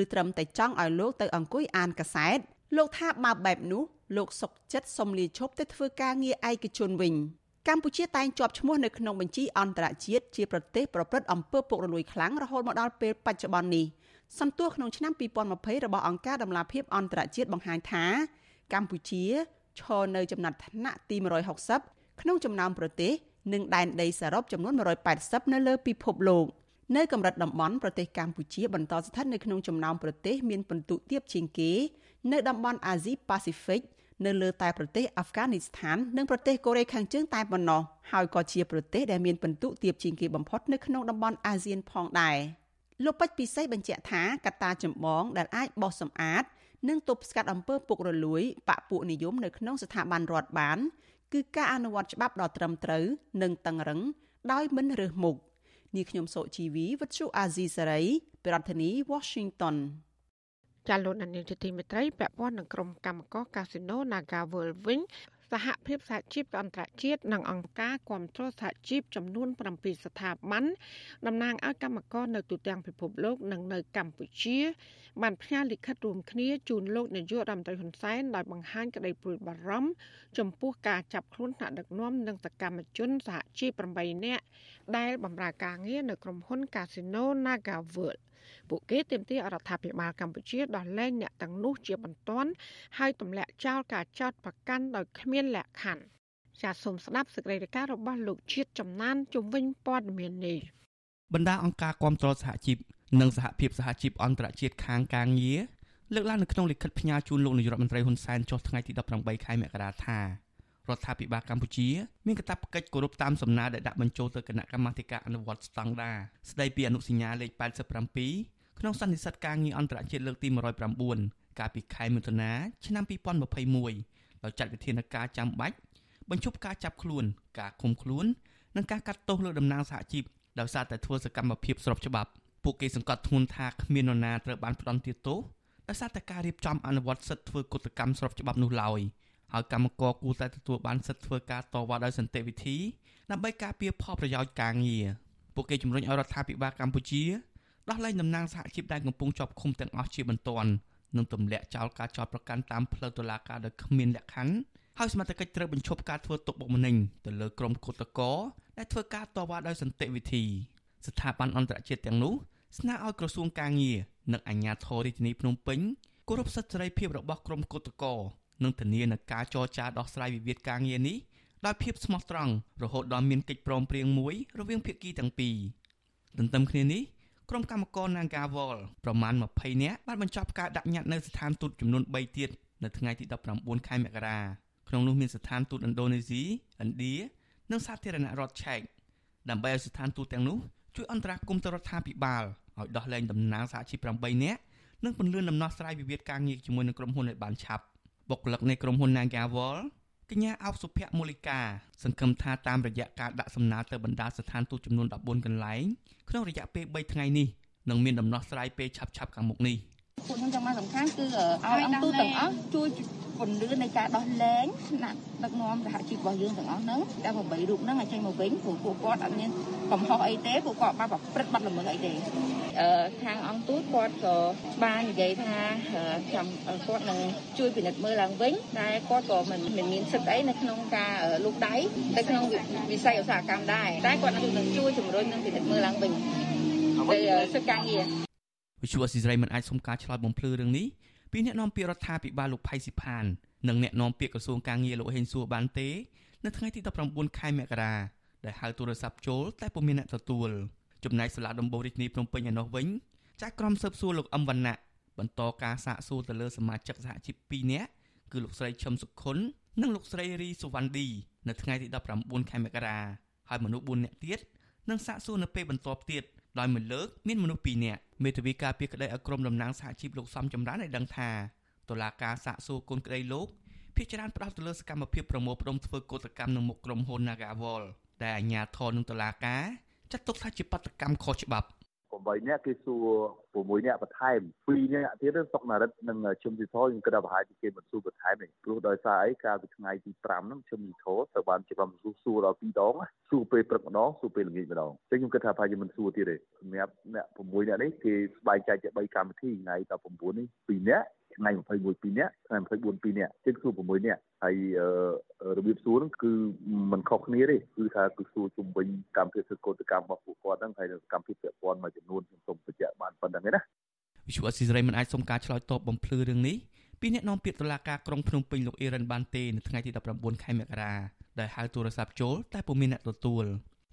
ឬត្រឹមតែចង់ឲ្យលោកទៅអង្គុយអានកសែតលោកថាបើបែបនោះលោកសុកចិត្តសុំលាឈប់ទៅធ្វើការងារឯកជនវិញ កម្ពុជាតែងជាប់ឈ្មោះនៅក្នុងបញ្ជីអន្តរជាតិជាប្រទេសប្រព្រឹត្តអំពើពុករលួយខ្លាំងរហូតមកដល់ពេលបច្ចុប្បន្ននេះសន្ទុះក្នុងឆ្នាំ2020របស់អង្គការដំឡាភិបអន្តរជាតិបង្ហាញថាកម្ពុជាឈរនៅចំណាត់ថ្នាក់ទី160ក្នុងចំណោមប្រទេសនិងដែនដីសរុបចំនួន180នៅលើពិភពលោកនៅកម្រិតតំបន់ប្រទេសកម្ពុជាបន្តស្ថិតនៅក្នុងចំណោមប្រទេសមានពិន្ទុទាបជាងគេ នៅតំបន់អាស៊ីប៉ាស៊ីហ្វិក នៅលើតែប្រទេសអាហ្វហ្គានីស្ថាននិងប្រទេសកូរ៉េខាងជើងតែប៉ុណ្ណោះហើយក៏ជាប្រទេសដែលមានពិន្ទុទាបជាងគេបំផុតនៅក្នុងតំបន់អាស៊ានផងដែរលោកពេជ្រពិសេសបញ្ជាក់ថាកត្តាចម្បងដែលអាចបោះសម្អាតនិងទប់ស្កាត់អំពើពុករលួយបពពួកនិយមនៅក្នុងស្ថាប័នរដ្ឋបានគឺការអនុវត្តច្បាប់ដ៏ត្រឹមត្រូវនិងតឹងរឹងដោយមិនរើសមុខនាងខ្ញុំសុជីវីវិទ្យុអាស៊ីសេរីប្រធានាធិបតី Washington ចាលោកនាយកទីមេត្រីពាក់ព័ន្ធនឹងក្រុមកម្មករកាស៊ីណូ Naga World វិញសហភាពសហជីពអន្តរជាតិនិងអង្គការគាំទ្រសហជីពចំនួន7ស្ថាប័នតំណាងឲ្យកម្មករនៅទូទាំងពិភពលោកនិងនៅកម្ពុជា បានផ្ញើលិខិតរួមគ្នាជូនលោកនាយករដ្ឋមន្ត្រីហ៊ុនសែនដោយបង្ហាញក្តីព្រួយបារម្ភចំពោះការចាប់ខ្លួនថ្នាក់ដឹកនាំនិងសកម្មជនសហជីព8នាក់ដែលបម្រើការងារនៅក្រុមហ៊ុន Casino Naga World ពួកគេទាមទាររដ្ឋាភិបាលកម្ពុជាដោះលែងអ្នកទាំងនោះជាបន្ទាន់ហើយទម្លាក់ចោលការចោទប្រកាន់ដោយគ្មានលក្ខខណ្ឌចាសសូមស្ដាប់សេចក្តីរាយការណ៍របស់លោកជាតិចំណានជំវិញព័ត៌មាននេះបណ្ដាអង្គការគាំទ្រសហជីពនិងសហភាពសហជីពអន្តរជាតិខាងការងារលើកឡើងនៅក្នុងលិខិតផ្ញើជូនលោកនាយរដ្ឋមន្ត្រីហ៊ុនសែនចុះថ្ងៃទី18ខែមករាថា រដ្ឋាភិបាលកម្ពុជាមានកាតព្វកិច្ចគោរពតាមសំណើដែលដាក់បញ្ចូលទៅគណៈកម្មាធិការអនុវត្តស្តង់ដារស្ដីពីអនុសញ្ញាលេខ87ក្នុងសន្និសីទការងារអន្តរជាតិលើកទី109កាលពីខែមិថុនាឆ្នាំ2021ដោយចាត់វិធានការចាំបាច់បញ្ឈប់ការចាប់ខ្លួន ការឃុំខ្លួន និងការកាត់ទោសលើតំណាងសហជីពដោយសារតែធ្វើសកម្មភាពស្របច្បាប់ពួកគេសង្កត់ធ្ងន់ថាគ្មាននរណាត្រូវបានផ្ដន្ទាទោសដោយសារតែការរៀបចំអនុវត្តសិទ្ធិធ្វើកុតកម្មស្របច្បាប់នោះឡើយ។ ហើយកម្មករគួរតែទទួលបានសិទ្ធិធ្វើការតវ៉ាដោយសន្តិវិធីដើម្បីការពារផលប្រយោជន៍ការងារពួកគេជំរុញឲ្យរដ្ឋាភិបាលកម្ពុជាដោះលែងតំណាងសហជីពដែលកំពុងជាប់ឃុំទាំងអស់ជាបន្ទាន់និងទម្លាក់ចោលការចោទប្រកាន់តាមផ្លូវតុលាការដោយគ្មានលក្ខខណ្ឌហើយសមត្ថកិច្ចត្រូវបញ្ឈប់ការធ្វើទុកបុកម្នេញទៅលើក្រុមគឧតកោដែលធ្វើការតវ៉ាដោយសន្តិវិធីស្ថាប័នអន្តរជាតិទាំងនោះស្នើឲ្យក្រសួងការងារនិងអាជ្ញាធររាជធានីភ្នំពេញគោរពសិទ្ធិសេរីភាពរបស់ក្រុមគឧតកោ និងធានានឹងការចរចាដោះស្រាយវិវាទការងារនេះដោយភាពស្មោះត្រង់រហូតដល់មានកិច្ចព្រមព្រៀងមួយរវាងភាគីទាំងពីរទន្ទឹមគ្នានេះក្រុមកម្មករ Nagawal ប្រមាណ20នាក់បានបញ្ចប់ការដាក់ញត្តិនៅស្ថានទូតចំនួន3ទៀតនៅថ្ងៃទី19ខែមករាក្នុងនោះមានស្ថានទូតឥណ្ឌូនេស៊ីឥណ្ឌានិងសាធារណរដ្ឋឆែកដើម្បីឲ្យស្ថានទូតទាំងនោះជួយអន្តរាគមន៍ទៅរដ្ឋាភិបាលឲ្យដោះលែងតំណាងសហជីព8នាក់និងពន្យាដំណោះស្រាយវិវាទការងារជាមួយនឹងក្រុមហ៊ុនឲ្យបានឆាប់ បុគ្គលិកនៃក្រុមហ៊ុន Nagawal កញ្ញាអោបសុភមូលិកាសង្ឃឹមថាតាមរយៈការដាក់សំណើទៅបណ្ដាស្ថានទូតចំនួន14កន្លែងក្នុងរយៈពេល3ថ្ងៃនេះនឹងមានដំណោះស្រាយពេលឆាប់ៗខាងមុខនេះ ពួកខ្ញុំចង់មកសំខាន់គឺឲ្យអង្គទូតទាំងអស់ជួយពន្លឿននៃការដោះលែងថ្នាក់ដឹកនាំសហជីពរបស់យើងទាំងអស់ហ្នឹងតែ8រូបហ្នឹងឲ្យចេញមកវិញព្រោះពួកគាត់អត់មានកំហុសអីទេពួកគាត់បានប្រព្រឹត្តបទល្មើសអីទេអឺខាងអង្គទូតគាត់ក៏បាននិយាយថាចាំគាត់នឹងជួយពិនិត្យមើលឡើងវិញតែគាត់ក៏មិនមានសិទ្ធិអីនៅក្នុងការលូកដៃនៅក្នុងវិស័យឧស្សាហកម្មដែរតែគាត់នឹងជួយជំរុញនិងពិនិត្យមើលឡើងវិញទៅសិទ្ធិការងារ វិទ្យុអស៊ីសេរីមិនអាចសុំការឆ្លើយបំភ្លឺរឿងនេះពីអ្នកនាំពាក្យរដ្ឋាភិបាលលោកផៃស៊ីផាននិងអ្នកនាំពាក្យក្រសួងការងារលោកហេងសួរបានទេនៅថ្ងៃទី19ខែមករាដែលហៅទូរស័ព្ទចូលតែពុំមានអ្នកទទួលចំណែកសាលាដំបូងរាជធានីភ្នំពេញឯណោះវិញចាក់ក្រុមស៊ើបសួរលោកអឹមវណ្ណៈបន្តការសាកសួរទៅលើសមាជិកសហជីព2នាក់គឺលោកស្រីឈឹមសុខុននិងលោកស្រីរីសុវណ្ណឌីនៅថ្ងៃទី19ខែមករាហើយមនុស្ស4នាក់ទៀតនឹងសាកសួរនៅពេលបន្ទាប់ទៀតដោយមួយលើកមានមនុស្ស2នាក់ មេធាវីការពារក្តីឲ្យក្រុមតំណាងសហជីពលោកសំចម្រើនឲ្យដឹងថាតុលាការសាកសួរគុណក្តីលោកភាគច្រើនផ្ដោតទៅលើសកម្មភាពប្រមូលផ្ដុំធ្វើកោតកម្មនឹងមុខក្រុមហ៊ុន Nagawal ដែលអាជ្ញាធរនិងតុលាការចាត់ទុកថាជាបាតកម្មខុសច្បាប់ 8នាក់គេសួរ6នាក់បន្ថែម2នាក់ទៀតសុកណារិតនិងជឹមស៊ីធខ្ញុំគិតថាប្រហែលជាគេមិនសួរបន្ថែមទេព្រោះដោយសារអីកាលពីថ្ងៃទី5ហ្នឹងជឹមស៊ីធត្រូវបានជាក្រុមសួរសួរដល់2ដងសួរពេលព្រឹកម្ដងសួរពេលល្ងាចម្ដងអញ្ចឹងខ្ញុំគិតថាប្រហែលជាមិនសួរទៀតទេសម្រាប់អ្នក6នាក់នេះគេស្បែកចែកជា3កម្មវិធីថ្ងៃ19នេះ2នាក់ ថ្ងៃ21 2នាក់ថ្ងៃ24 2នាក់ជិតសួរ6នាក់ហើយរបៀបសួរហ្នឹងគឺมันខុសគ្នាទេគឺថាគឺសួរជុំវិញកម្មវិធីសិទ្ធិកោតកម្មរបស់ពួកគាត់ហ្នឹងហើយកម្មវិធីពាក់ព័ន្ធមួយចំនួនខ្ញុំសូមបញ្ជាក់បានប៉ុណ្្នឹងឯណាវិទ្យុអស៊ីសេរីមិនអាចសុំការឆ្លើយតបបំភ្លឺរឿងនេះពីអ្នកនាំពាក្យតុលាការក្រុងភ្នំពេញលោកអេរិនបានទេនៅថ្ងៃទី19ខែមករាដែលហៅទូរស័ព្ទចូលតែពុំមានអ្នកទទួល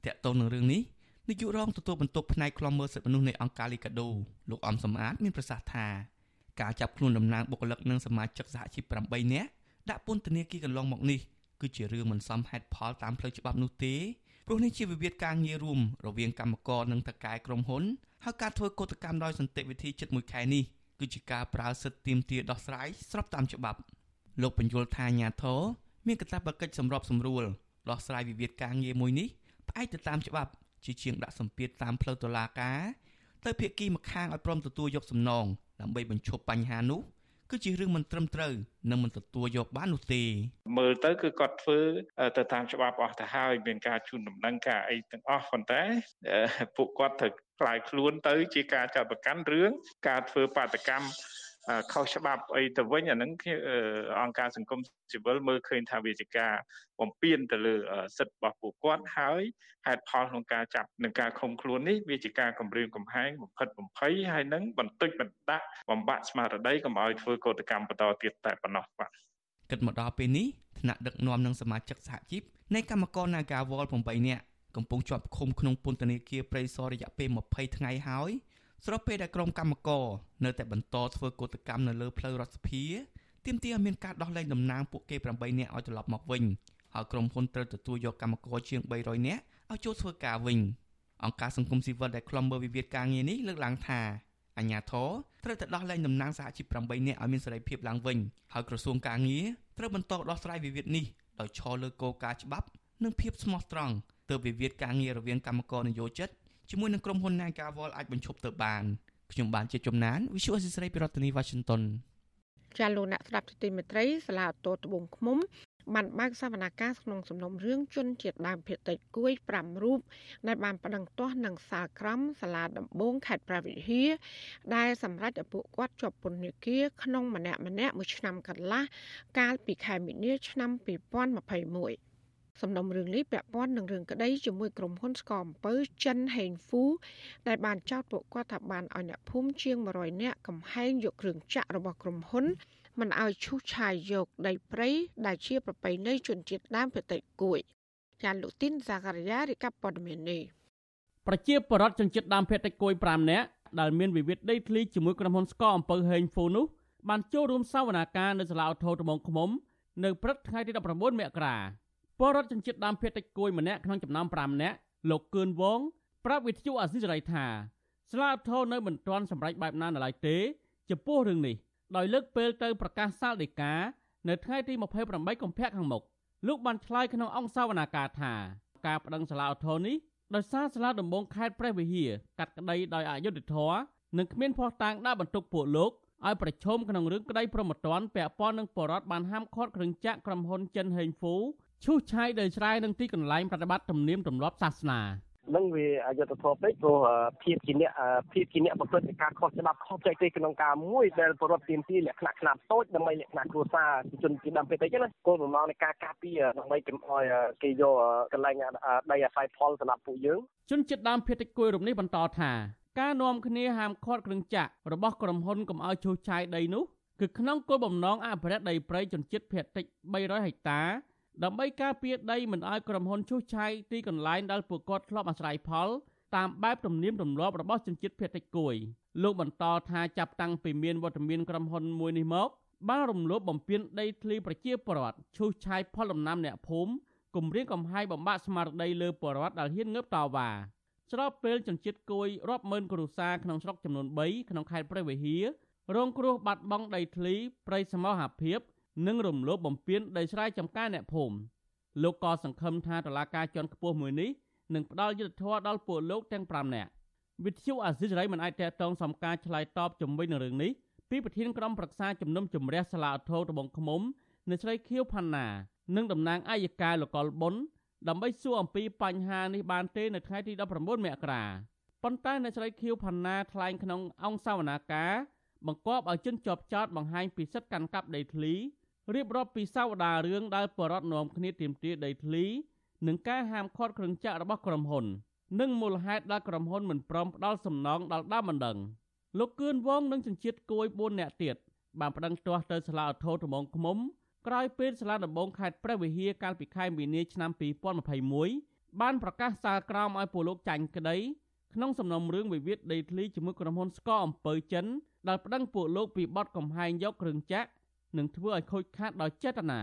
តាក់ទងនឹងរឿងនេះនាយករងទទួលបន្ទុកផ្នែកខ្លំមើលសិទ្ធិមនុស្សនៃអង្គការលីកាដូលោកអំសំអាតមានប្រសាសន៍ថា ការចាប់ខ្លួនតំណាងបុគ្គលិកនិងសមាជិកសហជីព8នាក់ដាក់ពន្ធនាគារកន្លងមកនេះគឺជារឿងមិនសមហេតុផលតាមផ្លូវច្បាប់នោះទេព្រោះនេះជាវិវាទការងាររួមរវាងកម្មករនិងតកែក្រុមហ៊ុនហើយការធ្វើកោតកម្មដោយសន្តិវិធីជិត1ខែនេះគឺជាការប្រើសិទ្ធិទាមទារដោះស្រាយស្របតាមច្បាប់លោកបញ្យលថាអាញាធរមានកាតព្វកិច្ចសម្របសម្រួលដោះស្រាយវិវាទការងារមួយនេះផ្អែកទៅតាមច្បាប់ជាជាងដាក់សម្ពាធតាមផ្លូវតុលាការទៅភាគីម្ខាងឲ្យព្រមទទួលយកសំណង ដើម្បីបញ្ឈប់បញ្ហានោះគឺជារឿងមិនត្រឹមត្រូវនិងមិនទទួលយកបាននោះទេមើលទៅគឺគាត់ធ្វើទៅតាមច្បាប់អស់ទៅហើយមានការជូនដំណឹងការអីទាំងអស់ប៉ុន្តែពួកគាត់ត្រូវខ្លាយខ្លួនទៅជាការចាត់ប្រកាន់រឿងការធ្វើបាតកម្ម ខុសច្បាប់អីទៅវិញអាហ្នឹងអង្គការសង្គមស៊ីវិលមើលឃើញថាវាជាការបំពានទៅលើសិទ្ធិរបស់ពួកគាត់ហើយហេតុផលក្នុងការចាប់និងការឃុំខ្លួននេះវាជាការគម្រាមកំហែងបំផិតបំភ័យហើយនឹងបន្តិចបន្តដាក់បំបាក់ស្មារតីកុំឲ្យធ្វើកោតកម្មបន្តទៀតតែប៉ុណ្ណោះបាទគិតមកដល់ពេលនេះថ្នាក់ដឹកនាំនិងសមាជិកសហជីពនៃកម្មករ Nagawal 8នាក់កំពុងជាប់ឃុំក្នុងពន្ធនាគារព្រៃសររយៈពេល20ថ្ងៃហើយ ស្របពេលដែលក្រុមកម្មករនៅតែបន្តធ្វើកោតកម្មនៅលើផ្លូវរដ្ឋសភាទាមទារឲ្យមានការដោះលែងតំណាងពួកគេ8នាក់ឲ្យត្រឡប់មកវិញហើយក្រុមហ៊ុនត្រូវទទួលយកកម្មករជាង300នាក់ឲ្យចូលធ្វើការវិញអង្គការសង្គមស៊ីវិលដែលខ្លំមើលវិវាទការងារនេះលើកឡើងថាអញ្ញាធរត្រូវតែដោះលែងតំណាងសហជីព8នាក់ឲ្យមានសេរីភាពឡើងវិញហើយក្រសួងការងារត្រូវបន្តដោះស្រាយវិវាទនេះដោយឈលលើគោលការណ៍ច្បាប់ និងភាពស្មោះត្រង់ទើបវិវាទការងាររវាងកម្មករនយោជិត ជាមួយនឹងក្រុមហ៊ុន Nagawal អាចបញ្ឈប់ទៅបានខ្ញុំបានជាជំនាញ Visual Assisray ពីរដ្ឋធានី Washington ចាលោកអ្នកស្ដាប់ទីមេត្រីសាលាតោត្បូងឃុំបានបើកសវនកម្មក្នុងសំណុំរឿងជនជាតិដើមភាគតិចគួយ5រូបដែលបានប្តឹងទាស់នឹងសាលក្រមសាលាដំបងខេត្តប្រវត្តិហាដែលសម្រាប់ឲ្យពួកគាត់ជាប់ពន្ធនាគារក្នុងម្នាក់ម្នាក់មួយឆ្នាំកន្លះកាលពីខែមីនាឆ្នាំ2021 សំណុំរឿងនេះពាក់ព័ន្ធនឹងរឿងក្តីជាមួយក្រុមហ៊ុនស្កអំពើចិនហេងហ្វូដែលបានចោទពួកគាត់ថាបានឲ្យអ្នកភូមិជាង100នាក់កំហែងយកគ្រឿងចាក់របស់ក្រុមហ៊ុនមិនឲ្យឈូសឆាយយកដីព្រៃដែលជាប្រពៃណីជនជាតិដើមភាគតិចគួយចាលោកទីនសាការីយ៉ារីកាព័ត៌មាននេះប្រជាពលរដ្ឋជនជាតិដើមភាគតិចគួយ5នាក់ដែលមានវិវាទដីធ្លីជាមួយក្រុមហ៊ុនស្កអំពើហេងហ្វូនោះបានចូលរួមសវនាការនៅសាលាឧទ្ធរត្បូងឃ្មុំនៅព្រឹកថ្ងៃទី19មករា ពលរដ្ឋជនជាតិដើមភាគតិចគួយម្នាក់ក្នុងចំណោម5នាក់លោកគឿនវងប្រាប់វិទ្យុអាស៊ីសេរីថាសាលាឧទ្ធរនៅមិនទាន់សម្រេចបែបណានៅឡើយទេ ចំពោះរឿងនេះដោយលើកពេលទៅប្រកាសសាលដីកានៅថ្ងៃទី28កុម្ភៈខាងមុខលោកបានឆ្លើយក្នុងអង្គសាវនាការថាការប្តឹងសាលាឧទ្ធរនេះដោយសារសាលាដំបងខេត្តព្រះវិហារកាត់ក្តីដោយអយុត្តិធម៌និងគ្មានភស្តុតាងដាក់បន្ទុកពួកលោកឲ្យប្រឈមក្នុងរឿងក្តីប្រមត្តនពាក់ព័ន្ធនឹងបរដ្ឋបានហាមឃាត់គ្រឿងចាក់ក្រុមហ៊ុនចិនហេងហ្វូ ឈូសឆាយដោយច្រាយនឹងទីកន្លែងប្រតិបត្តិទំនៀមទម្លាប់សាសនានឹងវាអយុត្តិធម៌ពេកព្រោះភាពជាអ្នកភាពជាអ្នកប្រព្រឹត្តការខុសច្បាប់ខុសបច្ចេកទេសក្នុងការមួយដែលបរិវត្តទាមទារលក្ខណៈខ្នាតតូចដើម្បីលក្ខណៈគ្រួសារជនជាតិដើមភាគតិចណាគោលបំណងនៃការការពារដើម្បីកុំឲ្យគេយកកន្លែងដីអាស្រ័យផលសម្រាប់ពួកយើងជនជាតិដើមភាគតិចគួយរំនេះបន្តថាការនាំគ្នាហាមឃាត់គ្រឿងចាក់របស់ក្រុមហ៊ុនកុំឲ្យឈូសឆាយដីនោះគឺក្នុងគោលបំណងអភិរក្សដីព្រៃជនជាតិភាគតិច300ហិកតា ដើម្បីការពារដីមិនឲ្យក្រុមហ៊ុនឈូសឆាយទីកន្លែងដែលពួកគាត់ធ្លាប់អាស្រ័យផលតាមបែបទំនៀមទម្លាប់របស់ជនជាតិភាគតិចគួយលោកបន្តថាចាប់តាំងពីមានវត្តមានក្រុមហ៊ុនមួយនេះមកបានរំលោភបំពានដីធ្លីប្រជាពលរដ្ឋឈូសឆាយផលដំណាំអ្នកភូមិគំរាមកំហែងបំបាក់ស្មារតីលើពលរដ្ឋដែលហ៊ានងើបតវ៉ាស្របពេលជនជាតិគួយរាប់ម៉ឺនគ្រួសារក្នុងស្រុកចំនួន3ក្នុងខេត្តព្រះវិហាររងគ្រោះបាត់បង់ដីធ្លីព្រៃសមរភាព និងរំលោភបំពានដីស្រែចម្ការអ្នកភូមិលោកក៏សង្ឃឹមថាតុលាការជាន់ខ្ពស់មួយនេះនឹងផ្ដល់យុត្តិធម៌ដល់ពួកលោកទាំង5នាក់វិទ្យុអាស៊ីសេរីមិនអាចតតងសំការឆ្លើយតបជំវិញនឹងរឿងនេះពីប្រធានក្រុមប្រឹក្សាជំនុំជម្រះសាលាឧទ្ធរត្បូងឃ្មុំនៅស្រីខៀវផាន់ណានិងតំណាងអាយកាយលកលបុនដើម្បីសួរអំពីបញ្ហានេះបានទេនៅថ្ងៃទី19មករាប៉ុន្តែអ្នកស្រីខៀវផាន់ណាថ្លែងក្នុងអង្គសវនាការបង្គាប់ឲ្យជនជាប់ចោតបង្ហាញពីសិទ្ធិកាន់កាប់ដីធ្លី រៀបរាប់ពីសាវតារឿងដែលបរដ្ឋនាំគ្នាទាមទារដីធ្លី និងការហាមឃាត់គ្រឿងចក្ររបស់ក្រុមហ៊ុន និងមូលហេតុដែលក្រុមហ៊ុនមិនព្រមផ្ដល់សំណងដល់ដើមបណ្ដឹងលោកគឿនវងនិងជនជាតិគួយ4នាក់ទៀតបានប្តឹងទាស់ទៅសាលាឧទ្ធរត្បូងឃ្មុំក្រោយពេលសាលាដំបងខេត្តព្រះវិហារកាលពីខែមីនាឆ្នាំ2021បានប្រកាសសាលក្រមឲ្យពលលោកចាញ់ក្តីក្នុងសំណុំរឿងវិវាទដីធ្លីជាមួយក្រុមហ៊ុនស្កអំពើចិនដែលប្តឹងពួកលោកពីបទកំហែងយកគ្រឿងចាក់ និងធ្វើឲ្យខូចខាតដោយចេតនា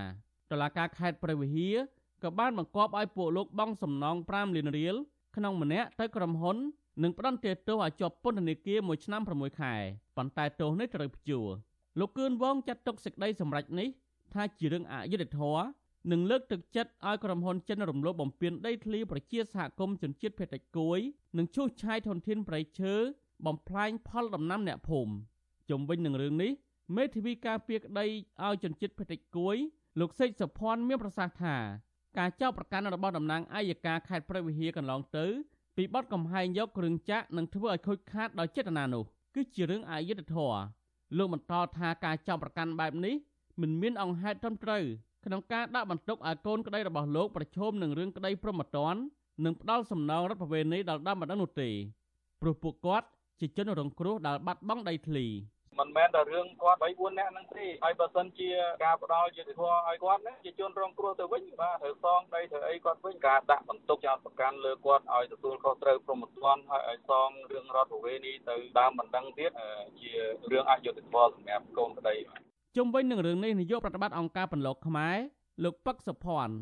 តុលាការខេត្តព្រះវិហារក៏បានបង្គាប់ឲ្យពួកលោកបង់សំណង5លានរៀលក្នុងម្នាក់ទៅក្រុមហ៊ុននិងផ្តន្ទាទោសឲ្យជាប់ពន្ធនាគារមួយឆ្នាំ6ខែប៉ុន្តែទោសនេះត្រូវព្យួរលោកគឿនវងចាត់ទុកសេចក្តីសម្រេចនេះថាជារឿងអយុត្តិធម៌និងលើកទឹកចិត្តឲ្យក្រុមហ៊ុនចិនរំលោភបំពានដីធ្លីប្រជាសហគមន៍ជនជាតិភេតិចគួយនិងឈូសឆាយធនធានព្រៃឈើបំផ្លាញផលដំណាំអ្នកភូមិជំវិញនឹងរឿងនេះ មេធាវីការពារក្តីឲ្យជនជាតិភេតិចគួយលោកសេកសុភ័ណ្ឌមានប្រសាសន៍ថាការចោទប្រកាន់របស់តំណាងអัยការខេត្តព្រះវិហារកន្លងទៅពីបទកំហែងយកគ្រឿងចាក់និងធ្វើឲ្យខូចខាតដោយចេតនានោះគឺជារឿងអយុត្តិធម៌លោកបន្តថាការចោទប្រកាន់បែបនេះមិនមានអង្គហេតុត្រឹមត្រូវក្នុងការដាក់បន្ទុកឲ្យកូនក្តីរបស់លោកប្រឈមនឹងរឿងក្តីប្រមត្តននិងផ្ដាល់សំណងរដ្ឋបវេនីដល់ដើមបណ្ដឹងនោះទេព្រោះពួកគាត់ជាជនរងគ្រោះដែលបាត់បង់ដីធ្លី មិនមែនតែរឿងគាត់3 4នាក់ហ្នឹងទេហើយបើសិនជាការផ្ដាល់យុត្តិធម៌ឲ្យគាត់ហ្នឹងជាជនរងគ្រោះទៅវិញបាទត្រូវសងដីត្រូវអីគាត់វិញការដាក់បន្ទុកចោតប្រកាន់លើគាត់ឲ្យទទួលខុសត្រូវព្រមត្តនហើយឲ្យសងរឿងរដ្ឋប្រវេណីទៅតាមបណ្ដឹងទៀតជារឿងអយុត្តិធម៌សម្រាប់កូនក្តីបាទជុំវិញនឹងរឿងនេះនាយកប្រតិបត្តិអង្គការបន្លកខ្មែរលោកពឹកសុភ័ណ្ឌ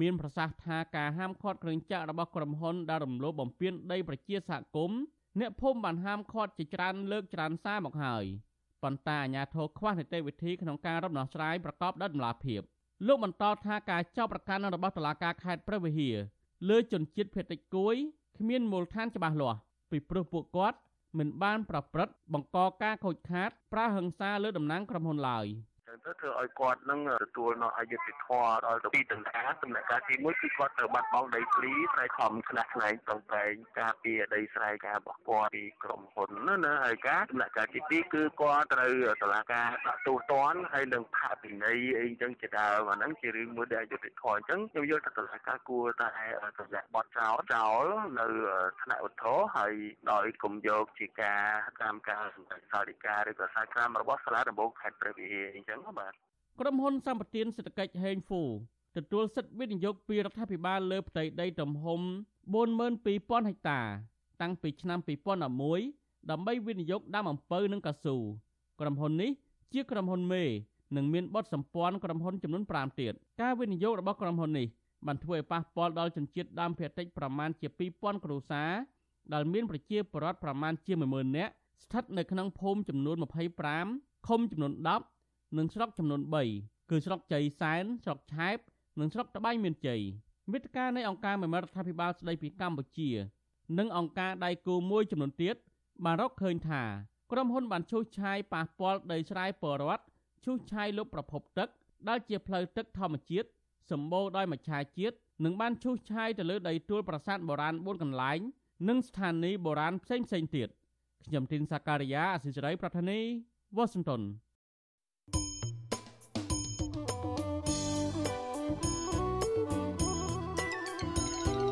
មានប្រសាសន៍ថាការហាមឃាត់គ្រឿងចាក់របស់ក្រុមហ៊ុនដែលរំលោភបំពានដីប្រជាសហគមន៍អ្នកភូមិបានហាមឃាត់ជាច្រើនលើកច្រើនសារមកហើយ ប៉ុន្តែអាជ្ញាធរខ្វះនីតិវិធីក្នុងការរំដោះស្រាយប្រកបដោយតម្លាភាពលោកបន្តថាការចោទប្រកាន់របស់តុលាការខេត្តព្រះវិហារលើជនជាតិភេតិចគួយគ្មានមូលដ្ឋានច្បាស់លាស់ពីព្រោះពួកគាត់មិនបានប្រព្រឹត្តបង្កការខូចខាតប្រើហិង្សាលើតំណាងក្រុមហ៊ុនឡើយ។ ចឹងទៅធ្វើឲ្យគាត់នឹងទទួលនៅអយុត្តិធម៌ដល់ទៅពីដំណាក់ដំណាក់កាលទី1គឺគាត់ត្រូវបាត់បង់ដីធ្លីស្រែខំខ្នះខ្នែងប្រឹងប្រែងការពារដីស្រែការរបស់គាត់ពីក្រុមហ៊ុនណាណាហើយការដំណាក់កាលទី2គឺគាត់ត្រូវតឡាការដាក់ទោសទណ្ឌហើយនឹងផាកពិន័យអីចឹងជាដើមអាហ្នឹងជារឿងមួយដែលអយុត្តិធម៌អញ្ចឹងខ្ញុំយល់ថាតឡាការគួរតែសម្រាប់បត់ចោលចោលនៅថ្នាក់ឧទ្ធរហើយដោយគុំយកជាការតាមការសម្ដែងសាលដីកាឬក៏សាលក្រមរបស់សាលាដំបងខេត្តព្រះវិហារអញ្ចឹងមកបាទក្រុមហ៊ុនសម្បទានសេដ្ឋកិច្ចហេងហ្វូទទួលសិទ្ធិវិនិយោគពីរដ្ឋាភិបាលលើផ្ទៃដីទំហំ42000ហិកតា តាំងពីឆ្នាំ2011ដើម្បីវិនិយោគដាំអំពៅនិងកៅស៊ូក្រុមហ៊ុននេះជាក្រុមហ៊ុនមេនិងមានបទសម្ព័ន្ធក្រុមហ៊ុនចំនួន5ទៀតការវិនិយោគរបស់ក្រុមហ៊ុននេះបានធ្វើឲ្យប៉ះពាល់ដល់ជនជាតិដើមភាគតិចប្រមាណជា2000គ្រួសារដែលមានប្រជាពលរដ្ឋប្រមាណជា10000នាក់ស្ថិតនៅក្នុងភូមិចំនួន25ឃុំចំនួន10 និងស្រុកចំនួន3គឺស្រុកជ័យសែនស្រុកឆែបនិងស្រុកត្បៃមានជ័យមេត្តានៃអង្គការមមិរដ្ឋាភិបាលស្ដីពីកម្ពុជា និងអង្គការដៃគូមួយចំនួនទៀតបានរកឃើញថាក្រុមហ៊ុនបានឈូសឆាយប៉ះពាល់ដីស្រែពលរដ្ឋឈូសឆាយលុបប្រភពទឹកដែលជាផ្លូវទឹកធម្មជាតិសម្បូរដោយមច្ឆជាតិនិងបានឈូសឆាយទៅលើដីទួលប្រាសាទបុរាណ4កន្លែង និងស្ថានីយ៍បុរាណផ្សេងផ្សេងទៀតខ្ញុំទីនសាការីយ៉ាអសិរ័យប្រធានីវ៉ាស៊ីនតោន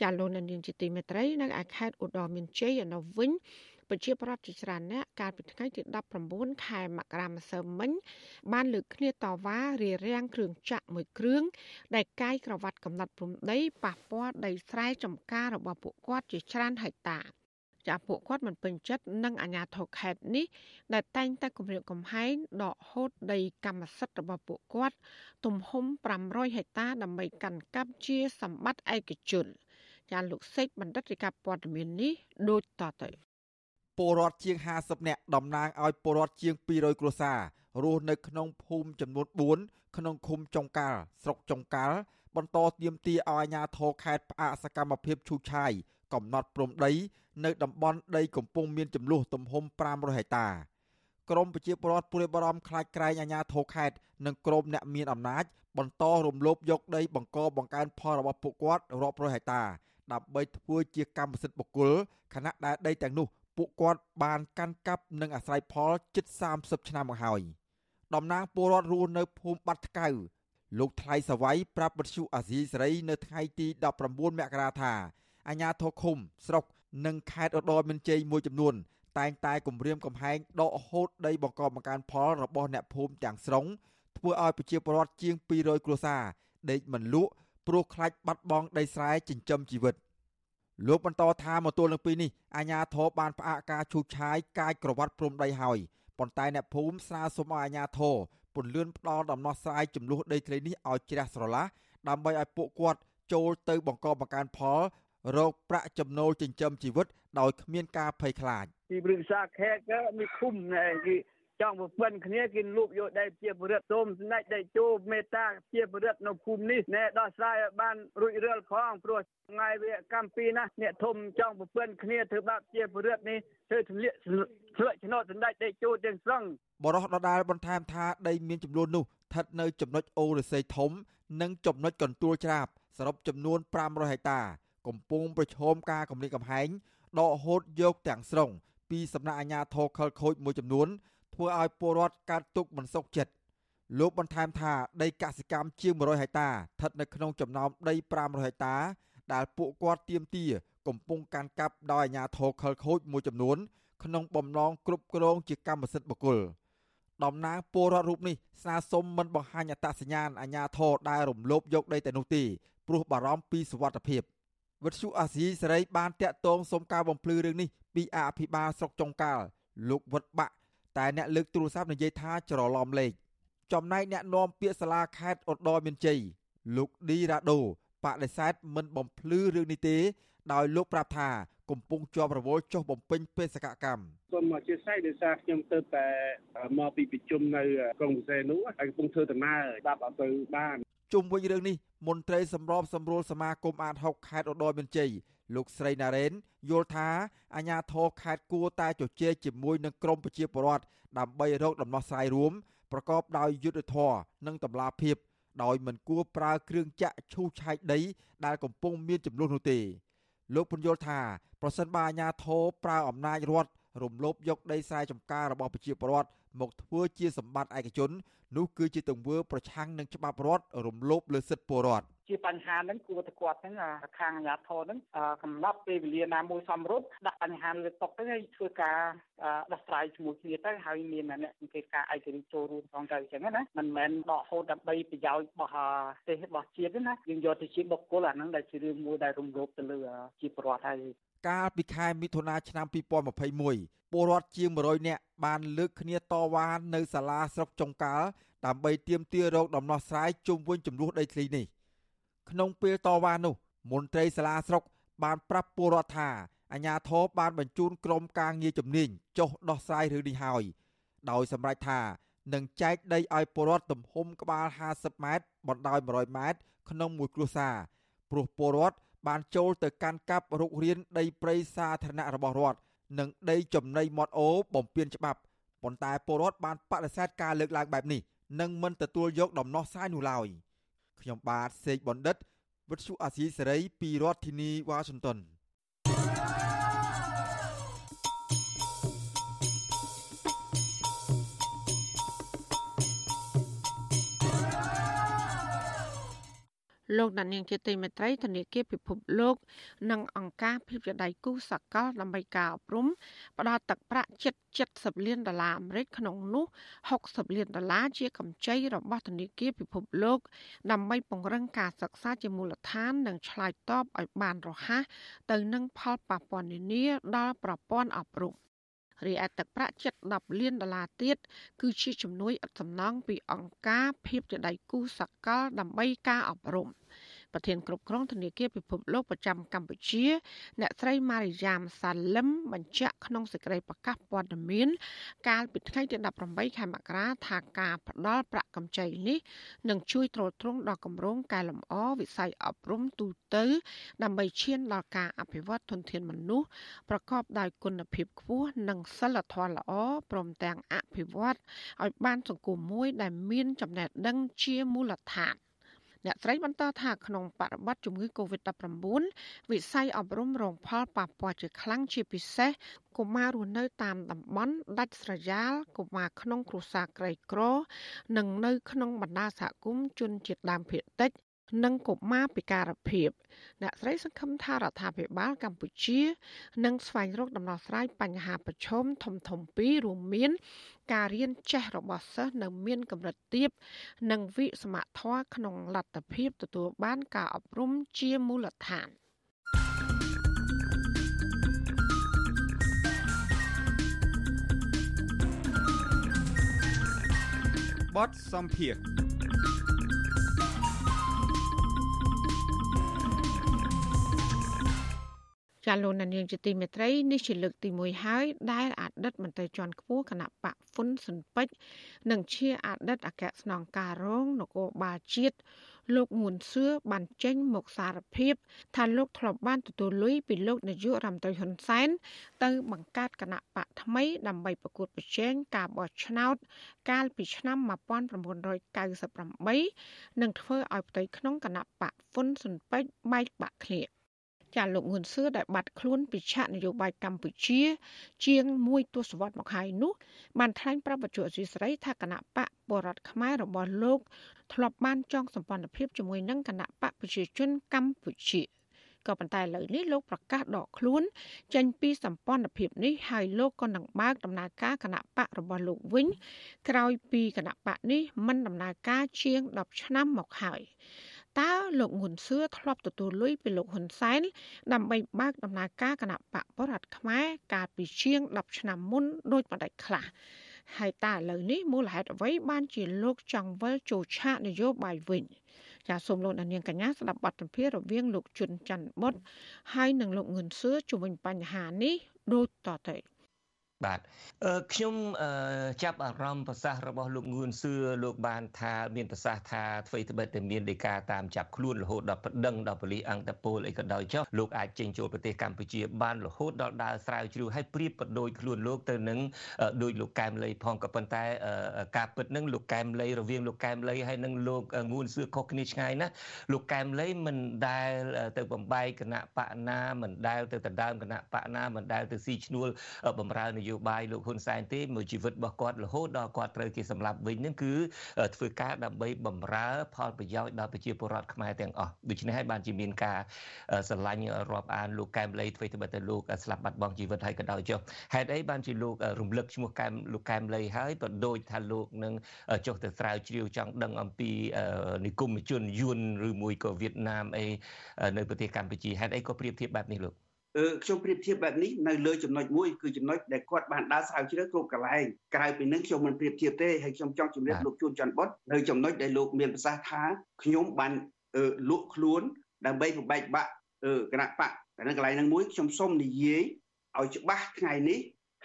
ចាលោកនាងជាទីមេត្រីនៅឯខេត្តឧត្តរមានជ័យឯនោះវិញប្រជាប្រដ្ឋជាច្រើនអ្នកកាលពីថ្ងៃទី19ខែមករាម្សិលមិញបានលើកគ្នាតវ៉ារារាំងគ្រឿងចាក់មួយគ្រឿងដែលកាយក្រវ៉ាត់កំណត់ព្រំដីប៉ះពាល់ដីស្រែចម្ការរបស់ពួកគាត់ជាច្រើនហិកតាចាពួកគាត់មិនពេញចិត្តនឹងអាញាធរខេត្តនេះដែលតែងតែគម្រាមកំហែងដកហូតដីកម្មសិទ្ធិរបស់ពួកគាត់ ទំហំ500ហិកតាដើម្បីកាន់កាប់ជាសម្បត្តិឯកជន ចាលោកសេកបណ្ឌិតរាជការព័ត៌មាននេះដូចតទៅពលរដ្ឋជាង50នាក់តំណាងឲ្យពលរដ្ឋជាង200គ្រួសាររស់នៅក្នុងភូមិចំនួន4ក្នុងឃុំចុងកាល់ស្រុកចុងកាល់បន្តទៀមទាឲ្យអាជ្ញាធរខេត្តផ្អាកសកម្មភាពឈូសឆាយកំណត់ព្រំដី នៅតំបន់ដីកំពុងមានចំនួនទំហំ500ហិកតាក្រមប្រជាពលរដ្ឋព្រួយបារម្ភខ្លាចក្រែងអាជ្ញាធរខេត្តនិងក្រមអ្នកមានអំណាចបន្តរំលោភយកដីបង្កបង្កើនផលរបស់ពួកគាត់រាប់រយហិកតា ដើម្បីធ្វើជាកម្មសិទ្ធិបុគ្គលខណៈដែលដីទាំងនោះពួកគាត់បានកាន់កាប់និងអាស្រ័យផលជិត30ឆ្នាំមកហើយតំណាងពលរដ្ឋរស់នៅភូមិបាត់ថ្កៅលោកថ្លៃសវ័យប្រាប់បទសុអាស៊ីសេរីនៅថ្ងៃទី19មករាថាអាញាធរឃុំស្រុកនិងខេត្តឧត្តរមានជ័យមួយចំនួន តែងតែគម្រាមកំហែងដកហូតដីបង្កបង្កើនផលរបស់អ្នកភូមិទាំងស្រុងធ្វើឲ្យប្រជាពលរដ្ឋជាង200គ្រួសារដេកមិនលក់ ព្រោះខ្លាចបាត់បង់ដីស្រែចិញ្ចឹមជីវិតលោកបន្តថាមកទល់នឹងពេលនេះអាជ្ញាធរបានផ្អាកការឈូសឆាយកាយក្រវ៉ាត់ព្រំដីហើយប៉ុន្តែអ្នកភូមិស្នើសុំឲ្យអាជ្ញាធរពន្លឿនផ្ដល់ដំណោះស្រាយចំនួនដីធ្លីនេះឲ្យជ្រះស្រឡះដើម្បីឲ្យពួកគាត់ចូលទៅបង្កបង្កើនផលរកប្រាក់ចំណូលចិញ្ចឹមជីវិតដោយគ្មានការភ័យខ្លាច ទីព្រឹក្សាខេត្តក៏មានឃុំណែគេ ចង់ប្រពន្ធគ្នាគេលូបយកដីជាបរិទ្ធសូមស្ដេចដីជោមេត្តាជាបរិទ្ធនៅភូមិនេះណែដោះស្រាយឲ្យបានរួចរាល់ផងព្រោះថ្ងៃវាកម្មពីណាអ្នកធំចង់ប្រពន្ធគ្នាធ្វើបាបជាបរិទ្ធនេះធ្វើទម្លាក់ស្លឹកឆ្នោតស្ដេចដីជោទាំងស្រុងបរោះដដាលបន្ថែមថាដីមានចំនួននោះស្ថិតនៅចំណុចអូរស័យធំ និងចំណុចកន្ទួលច្រាបសរុបចំនួន500ហិកតា កំពុងប្រឈមការគម្រាមកំហែងដកហូតយកទាំងស្រុងពីសំណាក់អាជ្ញាធរខលខូចមួយចំនួន ធ្វើឲ្យពលរដ្ឋកើតទុកមិនសុខចិត្តលោកបន្ថែមថាដីកសិកម្មជាង100ហិកតាស្ថិតនៅក្នុងចំណោមដី500ហិកតា ដែលពួកគាត់ទៀមទាកំពុងកាន់កាប់ដោយអាជ្ញាធរខលខូចមួយចំនួន ក្នុងបំណងគ្រប់គ្រងជាកម្មសិទ្ធិបុគ្គលតំណាងពលរដ្ឋរូបនេះស្នើសុំមិនបង្ហាញអត្តសញ្ញាណអាជ្ញាធរដែលរំលោភយកដីតែនោះទេព្រោះបារម្ភពីសុវត្ថិភាពវិទ្យុអាស៊ីសេរីបានតាក់ទងសុំការបំភ្លឺរឿងនេះពីអភិបាលស្រុកចុងកាល់លោកវុតបាក់ តែអ្នកលើកទូរស័ព្ទនិយាយថាច្រឡំលេខចំណែកអ្នកនាំពាក្យសាលាខេត្តឧត្តរមានជ័យលោកឌីរ៉ាដូបដិសេធមិនបំភ្លឺរឿងនេះទេដោយលោកប្រាប់ថាកំពុងជាប់រវល់ចុះបំពេញបេសកកម្មសូមអធិស្ឋានដោយសារខ្ញុំទៅតែមកពីប្រជុំនៅក្រុងពិសេសនោះហើយកំពុងធ្វើដំណើរស្ដាប់អត់ទៅបានជុំវិញរឿងនេះមន្ត្រីសម្របសម្រួលសមាគមអាត6ខេត្តឧត្តរមានជ័យ លោកស្រីណារ៉េនយល់ថាអាញាធរខេត្តគួរតែជជែកជាមួយនឹងក្រមប្រជាពលរដ្ឋដើម្បីរកដំណោះស្រាយរួមប្រកបដោយយុត្តិធម៌និងតម្លាភាពដោយមិនគួរប្រើគ្រឿងចាក់ឈូសឆាយដី ដែលកំពុងមានចំនួននោះទេលោកពន្យល់ថាប្រសិនបើអាជ្ញាធរប្រើអំណាចរដ្ឋរំលោភយកដីស្រែចម្ការរបស់ប្រជាពលរដ្ឋមកធ្វើជាសម្បត្តិឯកជន នោះគឺជាទង្វើប្រឆាំងនឹងច្បាប់រដ្ឋរំលោភលើសិទ្ធិពលរដ្ឋ ជាបញ្ហាហ្នឹងគួរតែគាត់ហ្នឹងខាងអាជ្ញាធរហ្នឹងកំណត់ពេលវេលាណាមួយសមរម្យដាក់បញ្ហាលើតុទៅហើយធ្វើការដោះស្រាយជាមួយគ្នាទៅហើយមានអ្នកសង្កេតការឯករាជ្យចូលរួមផងទៅអញ្ចឹងណាមិនមែនដកហូតដើម្បីប្រយោជន៍របស់ប្រទេសរបស់ជាតិទេណាយើងយកទៅជាបុគ្គលអាហ្នឹងដែលជារឿងមួយដែលរំលោភទៅលើជាប្រវត្តិហើយកាលពីខែមិថុនាឆ្នាំ2021ពលរដ្ឋជាង100នាក់បានលើកគ្នាតវ៉ានៅសាលាស្រុកចុងកាល់ដើម្បីទាមទាររកដំណោះស្រាយជុំវិញចំនួនដីធ្លីនេះ ក្នុងពេលតវ៉ានោះមន្ត្រីសាលាស្រុកបានប្រាប់ពលរដ្ឋថាអាជ្ញាធរបានបញ្ជូនក្រុមការងារជំនាញចុះដោះស្រាយរឿងនេះហើយដោយសម្រេចថានឹងចែកដីឲ្យពលរដ្ឋទំហំក្បាល50ម៉ែត្របណ្ដោយ100ម៉ែត្រក្នុងមួយគ្រួសារព្រោះពលរដ្ឋបានចូលទៅកាន់កាប់រុករានដីព្រៃសាធារណៈរបស់រដ្ឋនិងដីចំណីមាត់អូបំពេញច្បាប់ប៉ុន្តែពលរដ្ឋបានបដិសេធការលើកឡើងបែបនេះនិងមិនទទួលយកដំណោះស្រាយនោះឡើយ ខ្ញុំបាទសេកបណ្ឌិតវិទ្យុអាស៊ីសេរីពីរដ្ឋធានីវ៉ាស៊ីនតោន លោកដានៀងជាទីមេត្រីធនាគារពិភពលោកនិងអង្គការភាពជាដៃគូសកលដើម្បីការអប់រំផ្ដល់ទឹកប្រាក់ជិត70លានដុល្លារអាមេរិកក្នុងនោះ60លានដុល្លារជាកម្ចីរបស់ធនាគារពិភពលោក ដើម្បីពង្រឹងការសិក្សាជាមូលដ្ឋាននិងឆ្លើយតបឲ្យបានរហ័សទៅនឹងផលប៉ះពាល់នានាដល់ប្រព័ន្ធអប់រំ រីឯទឹកប្រាក់ជិត10លានដុល្លារទៀតគឺជាជំនួយឥតសំណងពីអង្គការភាពជាដៃគូសកលដើម្បីការអប់រំ ប្រធានគ្រប់គ្រងធនាគារពិភពលោកប្រចាំកម្ពុជា អ្នកស្រីម៉ារីយ៉ាមសាលឹមបញ្ជាក់ក្នុងសេចក្តីប្រកាសព័ត៌មាន កាលពីថ្ងៃទី18ខែមករាថាការផ្ដល់ប្រាក់កម្ចីនេះនឹងជួយទ្រទ្រង់ដល់គម្រោងកែលម្អវិស័យអប់រំទូទៅ ដើម្បីឈានដល់ការអភិវឌ្ឍធនធានមនុស្សប្រកបដោយគុណភាពខ្ពស់និងសិលធម៌ល្អព្រមទាំងអភិវឌ្ឍឲ្យបានសង្គមមួយដែលមានចំណេះដឹងជាមូលដ្ឋាន អ្នកស្រីបន្តថាក្នុងបរិបទជំងឺ Covid-19 វិស័យអប់រំរងផលប៉ះពាល់ជាខ្លាំងជាពិសេសកុមាររស់នៅតាមតំបន់ដាច់ស្រយាលកុមារក្នុងគ្រួសារក្រីក្រ និងនៅក្នុងបណ្ដាសហគមន៍ជនជាតិដើមភាគតិច និងកុមារពិការភាពអ្នកស្រីសង្ឃឹមថារដ្ឋាភិបាលកម្ពុជានឹងស្វែងរកដំណោះស្រាយបញ្ហាប្រឈមធំធំពីររួមមាន ការរៀនចេះរបស់សិស្សនៅមានកម្រិតទាប និងវិសមធម៌ក្នុងលទ្ធភាពទទួលបានការអប់រំជាមូលដ្ឋានបទសំភារ ចាលោកនាងជាទីមេត្រីនេះជាលើកទី1ហើយដែលអតីតមន្ត្រីជាន់ខ្ពស់គណៈបកហ្វុនស៊ុនពេជ្រនិងជាអតីតអគ្គស្នងការរងនគរបាលជាតិលោកងួនសឿបានចេញមកសារភាពថាលោកធ្លាប់បានទទួលលុយពីលោកនាយករដ្ឋមន្ត្រីហ៊ុនសែនទៅបង្កើតគណៈបកថ្មីដើម្បីប្រកួតប្រជែងការបោះឆ្នោត កាលពីឆ្នាំ1998និងធ្វើឲ្យផ្ទៃក្នុងគណៈបកហ្វុនស៊ុនពេជ្របែកបាក់គ្នា ចាលោកងួនសឿដែលបាត់ខ្លួនពីឆាកនយោបាយកម្ពុជា ជាងមួយទសវត្សរ៍មកហើយនោះបានថ្លែងប្រាប់បច្ចុប្បន្នអសីសេរីថាគណៈបកបរដ្ឋខ្មែររបស់លោកធ្លាប់បានចងសម្ព័ន្ធភាពជាមួយនឹងគណៈបកប្រជាជនកម្ពុជាក៏ប៉ុន្តែឥឡូវនេះលោកប្រកាសដកខ្លួន ចេញពីសម្ព័ន្ធភាពនេះហើយលោកក៏នឹងបើកដំណើរការគណៈបករបស់លោកវិញ ក្រោយពីគណៈបកនេះមិនដំណើរការជាង10ឆ្នាំមកហើយ តើលោកងុនសឿធ្លាប់ទទួលលុយពីលោកហ៊ុនសែនដើម្បីបើកដំណើរការគណៈបកបរដ្ឋខ្មែរកាលពីជាង10ឆ្នាំមុនដោយបណ្ដាច់ខ្លះហើយតើឥឡូវនេះមូលហេតុអ្វីបានជាលោកចង់វិលចូលឆាកនយោបាយវិញចាសសូមលោកនាងកញ្ញាស្ដាប់បទសម្ភាសន៍រវាងលោកជុនច័ន្ទបុតហើយនិងលោកងឿនសឿជុំវិញបញ្ហានេះដូចតទៅ។ បាទខ្ញុំចាប់អារម្មណ៍ប្រសាសន៍របស់លោកងួនសឿលោកបានថាមានប្រសាសន៍ថាអ្វីត្បិតតែមានដីកាតាមចាប់ខ្លួនរហូតដល់ប្តឹងដល់ប៉ូលីសអង្គតពលអីក៏ដោយចុះលោកអាចចេញចូលប្រទេសកម្ពុជាបានរហូតដល់ដើរស្រាវជ្រាវឲ្យប្រៀបប្រដូចខ្លួនលោកទៅនឹងដោយលោកកែមលីផងក៏ប៉ុន្តែការពិតនឹងលោកកែមលីរវាងលោកកែមលីហើយនឹងលោកងួនសឿខុសគ្នាឆ្ងាយណាលោកកែមលីមិនដែលទៅបំបែកគណៈបកណាមិនដែលទៅដណ្ដើមគណៈបកណាមិនដែលទៅស៊ីឈ្នួលបំរើនយោបាយលោកហ៊ុនសែនទេមួយជីវិតរបស់គាត់រហូតដល់គាត់ត្រូវគេសម្លាប់វិញនឹងគឺធ្វើការដើម្បីបំរើផលប្រយោជន៍ដល់ប្រជាពលរដ្ឋខ្មែរទាំងអស់ដូច្នេះហើយបានជាមានការស្រឡាញ់រាប់អានលោកកែមលីធ្វើទៅតែលោកស្លាប់បាត់បង់ជីវិតហើយក៏ដោយចុះហេតុអីបានជាលោករំលឹកឈ្មោះកែមលោកកែមលីហើយក៏ដូចថាលោកនឹងចុះទៅស្រាវជ្រាវចង់ដឹងអំពីនិគមជនយួនឬមួយក៏វៀតណាមអីនៅប្រទេសកម្ពុជាហេតុអីក៏ប្រៀបធៀបបែបនេះលោក ខ្ញុំប្រៀបធៀបបែបនេះនៅលើចំណុចមួយគឺចំណុចដែលគាត់បានដើរស្រាវជ្រាវគ្រប់កន្លែងក្រៅពីនឹងខ្ញុំមិនប្រៀបធៀបទេហើយខ្ញុំចង់ជម្រាបលោកជួនច័ន្ទបុតនៅចំណុចដែលលោកមានប្រសាសន៍ថាខ្ញុំបានលក់ខ្លួនដើម្បីប្របែកបាក់គណៈបកតែនៅកន្លែងហ្នឹងមួយខ្ញុំសូមនិយាយឲ្យច្បាស់ថ្ងៃនេះ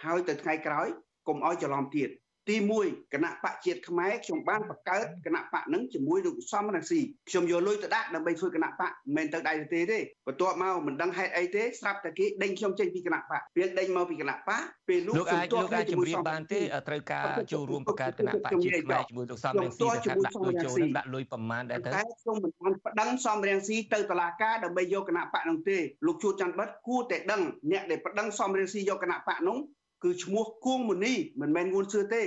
ហើយទៅថ្ងៃក្រោយកុំឲ្យច្រឡំទៀត ទី1គណៈបកជាតិខ្មែរខ្ញុំបានបង្កើតគណៈបកនឹងជាមួយលោកសំរងស៊ីខ្ញុំយកលុយទៅដាក់ដើម្បីធ្វើគណៈបកមិនមែនទៅដៃទេទេបន្ទាប់មកមិនដឹងហេតុអីទេស្រាប់តែគេដេញខ្ញុំចេញពីគណៈបកពេលដេញមកពីគណៈបកពេលលោកលោកអាចលោកអាចជម្រាបបានទេត្រូវការចូលរួមបង្កើតគណៈបកជាតិខ្មែរជាមួយលោកសំរងស៊ីថាដាក់លុយចូលនឹងដាក់លុយប្រមាណដែរទៅតែខ្ញុំមិនបានប្តឹងសំរងស៊ីទៅតុលាការដើម្បីយកគណៈបកនោះទេលោកជួនច័ន្ទបិទគួរតែដឹងអ្នកដែលប្តឹងសំរងស៊ីយកគណៈបកនោះ គឺឈ្មោះគួងមុនីមិនមែនងួនសឿទេ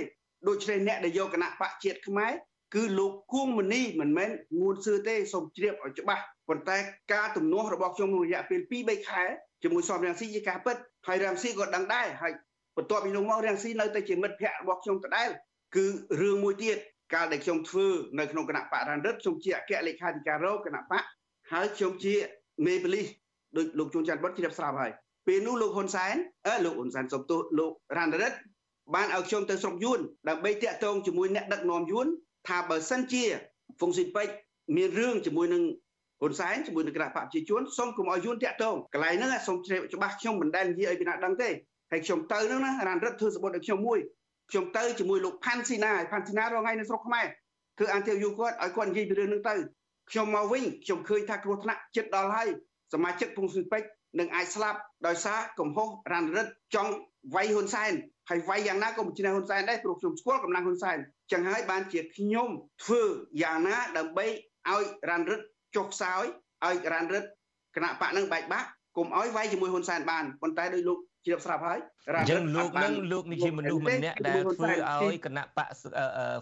ដូច្នេះអ្នកដែលយកគណៈបកជាតិខ្មែរគឺលោកគួងមនីមិនមែនងួនសឿទេសូមជ្រាបឲ្យច្បាស់ប៉ុន្តែការទំនាស់របស់ខ្ញុំក្នុងរយៈពេល2 3ខែជាមួយសំរងស៊ីជាការពិតហើយរងស៊ីក៏ដឹងដែរហើយបន្ទាប់ពីនោះមករងស៊ីនៅតែជាមិត្តភ័ក្តិរបស់ខ្ញុំដដែលគឺរឿងមួយទៀតកាលដែលខ្ញុំធ្វើនៅក្នុងគណៈបករ៉ានរិទ្ធខ្ញុំជាអគ្គលេខាធិការរងគណៈបកហើយខ្ញុំជាមេបលីសដោយលោកជួនច័ន្ទបុតជ្រាបស្រាប់ហើយ ពេលនោះលោកហ៊ុនសែនអឺលោកហ៊ុនសែនសុំទោសលោករ៉ានរិទ្ធបានឲ្យខ្ញុំទៅស្រុកយួនដើម្បីតាក់ទងជាមួយអ្នកដឹកនាំយួនថាបើសិនជាហ្វុងស៊ីពេចមានរឿងជាមួយនឹងហ៊ុនសែនជាមួយនឹងគណៈបព្វជិជនសូមកុំឲ្យយួនតាក់ទងកន្លែងហ្នឹងសូមជ្រាបច្បាស់ខ្ញុំមិនដែលនិយាយឲ្យពីណាដឹងទេហើយខ្ញុំទៅហ្នឹងណារានរត់ធ្វើសបុតឲ្យខ្ញុំមួយខ្ញុំទៅជាមួយលោកផាន់ស៊ីណាផាន់ស៊ីណារងថ្ងៃនៅស្រុកខ្មែរធ្វើអន្តរយូគាត់ឲ្យគាត់និយាយពីរឿងហ្នឹងទៅខ្ញុំមកវិញខ្ញុំឃើញថាគ្រោះថ្នាក់ចិត្តដល់ហើយសមាជិកពងស៊ីពេច នឹងអាចស្លាប់ដោយសារកំហុសរានរត់ចង់វាយហ៊ុនសែនហើយវាយយ៉ាងណាក៏មិនឈ្នះហ៊ុនសែនដែរព្រោះខ្ញុំស្គាល់កម្លាំងហ៊ុនសែនចឹងហើយបានជាខ្ញុំធ្វើយ៉ាងណាដើម្បីឲ្យរានរឹតចុះខ្សោយឲ្យរានរឹតគណៈបកនឹងបែកបាក់កុំឲ្យវាយជាមួយហ៊ុនសែនបានប៉ុន្តែដោយលោកជ្រាបស្រាប់ហើយរ៉ានរឹតលោកនឹងលោកនេះជាមនុស្សម្នាក់ដែលធ្វើឲ្យគណៈបក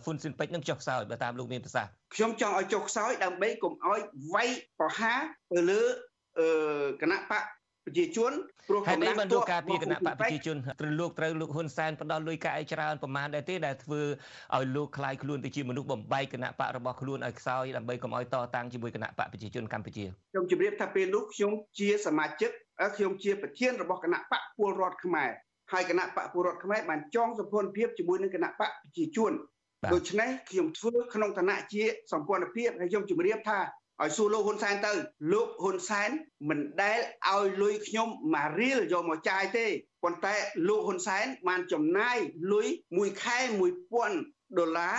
ហ្វុនស៊ិនពេជ្រនឹងចុះខ្សោយបើតាមលោកមានប្រសាសន៍ខ្ញុំចង់ឲ្យចុះខ្សោយដើម្បីកុំឲ្យវាយប្រហារទៅលើគណៈបក ប្រជាជនព្រោះកម្លាំងទ័ពការពារគណៈបកប្រជាជនត្រូវលោកត្រូវលោកហ៊ុនសែនផ្ដល់លុយកាក់ឲ្យច្រើនប្រមាណដែរទេដែលធ្វើឲ្យលោកคลายខ្លួនទៅជាមនុស្សបំបែកគណៈបករបស់ខ្លួនឲ្យខ្សោយដើម្បីកុំឲ្យតតាំងជាមួយគណៈបកប្រជាជនកម្ពុជាខ្ញុំជម្រាបថាពេលនោះខ្ញុំជាសមាជិកខ្ញុំជាប្រធានរបស់គណៈបកពលរដ្ឋខ្មែរហើយគណៈបកពលរដ្ឋខ្មែរបានចងសម្ព័ន្ធភាពជាមួយនឹងគណៈបកប្រជាជនដូច្នេះខ្ញុំធ្វើក្នុងឋានៈជាសម្ព័ន្ធភាពហើយខ្ញុំជម្រាបថា ឲ្យសួរលោកហ៊ុនសែនទៅលោកហ៊ុនសែនមិនដែលឲ្យលុយខ្ញុំមួយរៀលយកមកចាយទេប៉ុន្តែលោកហ៊ុនសែនបានចំណាយលុយមួយខែ1000ដុល្លារ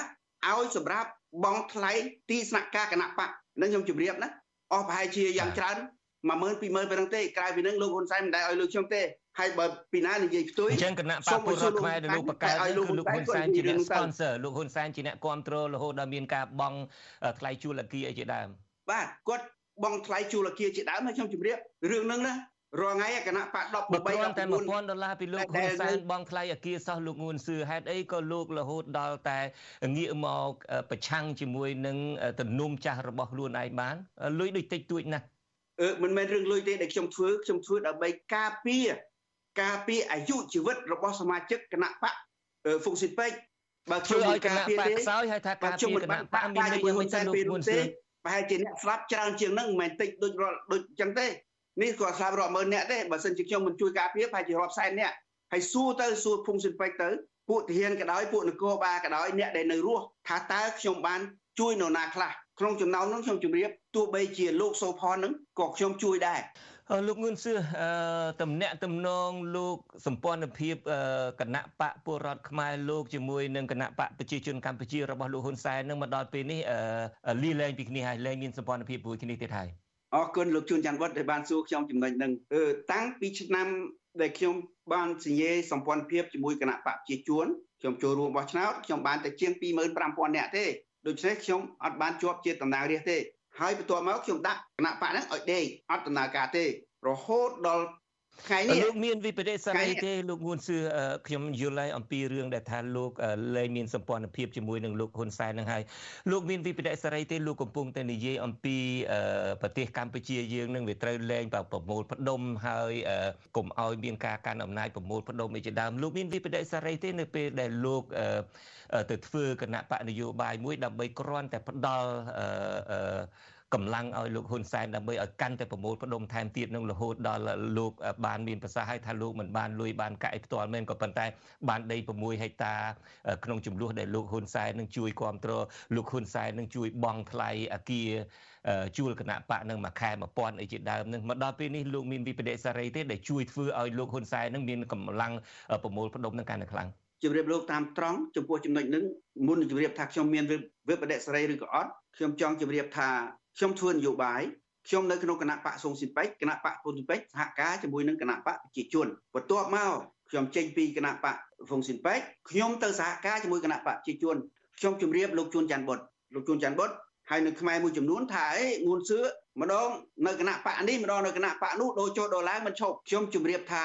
ឲ្យសម្រាប់បង់ថ្លៃទីស្នាក់ការគណៈបកនឹងខ្ញុំជម្រាបណាអស់ប្រហែលជាយ៉ាងច្រើន10000 20000ប៉ុណ្ណឹងទេក្រៅពីនឹងលោកហ៊ុនសែនមិនដែលឲ្យលុយខ្ញុំទេហើយបើពីណានិយាយផ្ទុយអញ្ចឹងគណៈបកពលរដ្ឋខ្មែរដែលលោកបកកើតគឺលោកហ៊ុនសែនជាអ្នក sponsor លោកហ៊ុនសែនជាអ្នកគ្រប់គ្រងរហូតដល់មានការបង់ថ្លៃជួលអគារអីជាដើម បាទគាត់បងថ្លៃជួលអគារជាដើមហើយខ្ញុំជម្រាបរឿងហ្នឹងណារាល់ថ្ងៃគណៈបក13 13តែ1000ដុល្លារពីលោកហ៊ុនសែនបងថ្លៃអគារសោះលោកងួនសឿហេតុអីក៏លោករហូតដល់តែងាកមកប្រឆាំងជាមួយនឹងទំនុំចាស់របស់ខ្លួនឯងបានលុយដូចតិចតួចណាស់អឺមិនមែនរឿងលុយទេដែលខ្ញុំធ្វើខ្ញុំធ្វើដើម្បីការពារការពារអាយុជីវិតរបស់សមាជិកគណៈបកហ្វុងស៊ីពេកបើខ្ញុំឲ្យការពារទេខ្សោយហើយថាការពារគណៈបកមានន័យយ៉ាងម៉េចទៅលោកងួនសឿ ប្រហែលជាអ្នកស្លាប់ច្រើនជាងហ្នឹងមិនមែនតិចដូចដូចអញ្ចឹងទេនេះគាត់ស្លាប់រាប់ម៉ឺនអ្នកទេបើសិនជាខ្ញុំមិនជួយការពារប្រហែលជារាប់សែនអ្នកហើយសួរទៅសួរភុងសិនពេជ្រទៅពួកទាហានក៏ដោយពួកនគរបាលក៏ដោយអ្នកដែលនៅរស់ថាតើខ្ញុំបានជួយនរណាខ្លះក្នុងចំណោមនោះខ្ញុំជម្រាបទោះបីជាលោកសូផននឹងក៏ខ្ញុំជួយដែរ លោកងឿនសឿតំណាក់តំណងលោកសម្ព័ន្ធភាពគណៈបកពលរដ្ឋខ្មែរលោកជាមួយនឹងគណៈបកប្រជាជនកម្ពុជារបស់លោកហ៊ុនសែននឹងមកដល់ពេលនេះលីលែងពីគ្នាហើយលែងមានសម្ព័ន្ធភាពមួយគ្នាទៀតហើយអរគុណលោកជួនច័ន្ទវត្តដែលបានសួរខ្ញុំចំណុចហ្នឹងតាំងពីឆ្នាំដែលខ្ញុំបានសញ្ញេសម្ព័ន្ធភាពជាមួយគណៈបកប្រជាជនខ្ញុំចូលរួមបោះឆ្នោតខ្ញុំបានតែជាង25000នាក់ទេដូច្នេះខ្ញុំអត់បានជាប់ជាតំណាងរាស្ត្រទេ ហើយបន្ទាប់មកខ្ញុំដាក់គណៈបកហ្នឹងឲ្យដេកអត់ដំណើរការទេរហូតដល់ ថ្ងៃនេះលោកមានវិបដិសេរីទេលោកងួនសឿខ្ញុំយល់ហើយអំពីរឿងដែលថាលោកលែងមានសម្ព័ន្ធភាពជាមួយនឹងលោកហ៊ុនសែននឹងហើយលោកមានវិបដិសេរីទេលោកកំពុងតែនិយាយអំពីប្រទេសកម្ពុជាយើងនឹងវាត្រូវលែងប្រមូលផ្ដុំហើយកុំឲ្យមានការកាន់អំណាចប្រមូលផ្ដុំឯជាដើមលោកមានវិបដិសេរីទេនៅពេលដែលលោកទៅធ្វើគណៈបកនយោបាយមួយដើម្បីគ្រាន់តែផ្ដល់ កម្លាំងឲ្យលោកហ៊ុនសែនដើម្បីឲ្យកាន់តែប្រមូលផ្ដុំថែមទៀតនឹងរហូតដល់លោកបានមានប្រសាសន៍ឲ្យថាលោកមិនបានលុយបានកាក់ផ្ទាល់មែនក៏ប៉ុន្តែបានដី6ហិកតាក្នុងចំនួនដែលលោកហ៊ុនសែននឹងជួយគ្រប់គ្រងលោកហ៊ុនសែននឹងជួយបង់ថ្លៃអាគារជួលគណៈបកនឹងមួយខែ1000អីជាដើមនឹងមកដល់ពេលនេះលោកមានវិបដិសារីទេដែលជួយធ្វើឲ្យលោកហ៊ុនសែននឹងមានកម្លាំងប្រមូលផ្ដុំនឹងកាន់តែខ្លាំងជម្រាបលោកតាមត្រង់ចំពោះចំណុចនឹងមុនជម្រាបថាខ្ញុំមានវិបដិសារីឬក៏អត់ខ្ញុំចង់ជម្រាបថា ខ្ញុំធ្វើនយោបាយខ្ញុំនៅក្នុងគណៈបកសុងស៊ីពេចគណៈបកពុនស៊ីពេចសហការជាមួយនឹងគណៈបកប្រជាជនបន្ទាប់មកខ្ញុំចេញពីគណៈបកហ្វុងស៊ីនពេចខ្ញុំទៅសហការជាមួយគណៈបកប្រជាជនខ្ញុំជម្រាបលោកជួនច័ន្ទបុតលោកជួនច័ន្ទបុតហើយនៅខ្មែរមួយចំនួនថាអេងួនសឿម្ដងនៅគណៈបកនេះម្ដងនៅគណៈបកនោះដូរចុះដូរឡើងមិនឈប់ខ្ញុំជម្រាបថា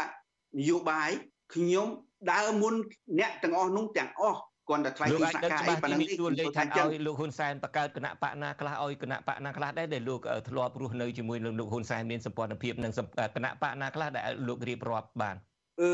នយោបាយខ្ញុំដើរមុនអ្នកទាំងអស់នោះទាំងអស់ គាត់តែថ្លៃទីសកាអីប៉ុណ្ណឹងទីទួលលេខថាឲ្យលោកហ៊ុនសែនបង្កើតគណៈបកណាខ្លះឲ្យគណៈបកណាខ្លះដែរដែលលោកធ្លាប់រស់នៅជាមួយនឹងលោកហ៊ុនសែនមានសម្ព័ន្ធភាពនឹងគណៈបកណាខ្លះដែលលោករៀបរាប់បានអឺ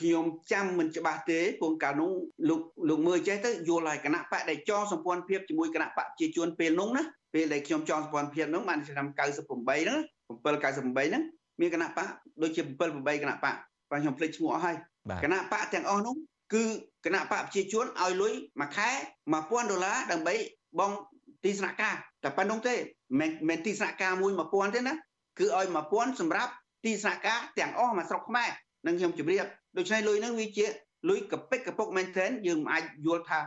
ខ្ញុំចាំមិនច្បាស់ទេពងកាលនោះលោកលោកមើលចេះទៅយល់ហើយគណៈបកដែលចងសម្ព័ន្ធភាពជាមួយគណៈបកជាជួនពេលនោះណាពេលដែលខ្ញុំចងសម្ព័ន្ធភាពនោះបានឆ្នាំ98ហ្នឹង798ហ្នឹងមានគណៈបកដូចជា7 8គណៈបកបាទខ្ញុំភ្លេចឈ្មោះអស់ហើយគណៈបកទាំងអស់នោះ គឺគណៈបកប្រជាជនឲ្យលុយមួយខែ1000ដុល្លារដើម្បីបងទីស្នាក់ការតែប៉ុណ្្នោះទេមិនមែនទីស្នាក់ការមួយ1000ទេណាគឺឲ្យ1000សម្រាប់ទីស្នាក់ការទាំងអស់មកស្រុកខ្មែរនឹងខ្ញុំជម្រាបដូច្នេះលុយហ្នឹងវាជាលុយកពិកកពុកមែនទែនយើងមិនអាចយល់ថា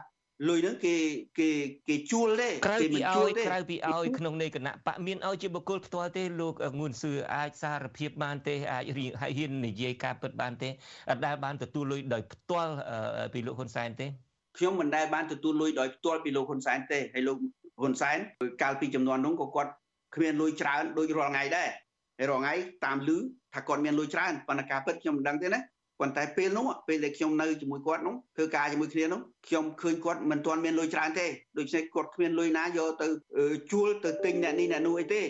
លុយហ្នឹងគេគេគេជួលទេគេមិនជួលទេក្រៅពីឲ្យក្នុងនៃគណៈបកមានឲ្យជាបុគ្គលផ្ទាល់ទេលោកងួនសឿអាចសារភាពបានទេអាចហ៊ាននិយាយការពិតបានទេអត់ដែលបានទទួលលុយដោយផ្ទាល់ពីលោកហ៊ុនសែនទេខ្ញុំមិនដែលបានទទួលលុយដោយផ្ទាល់ពីលោកហ៊ុនសែនទេហើយលោកហ៊ុនសែនកាលពីចំនួននោះក៏គាត់គ្មានលុយច្រើនដូចរាល់ថ្ងៃដែរហើយរាល់ថ្ងៃតាមលឺថាគាត់មានលុយច្រើនប៉ុន្តែការពិតខ្ញុំមិនដឹងទេណា ប៉ុន្តែពេលនោះពេលដែលខ្ញុំនៅជាមួយគាត់នោះធ្វើការជាមួយគ្នានោះខ្ញុំឃើញគាត់មិនទាន់មានលុយច្រើនទេដូច្នេះគាត់គ្មានលុយណាយកទៅជួលទៅទិញអ្នកនេះអ្នកនោះអីទេ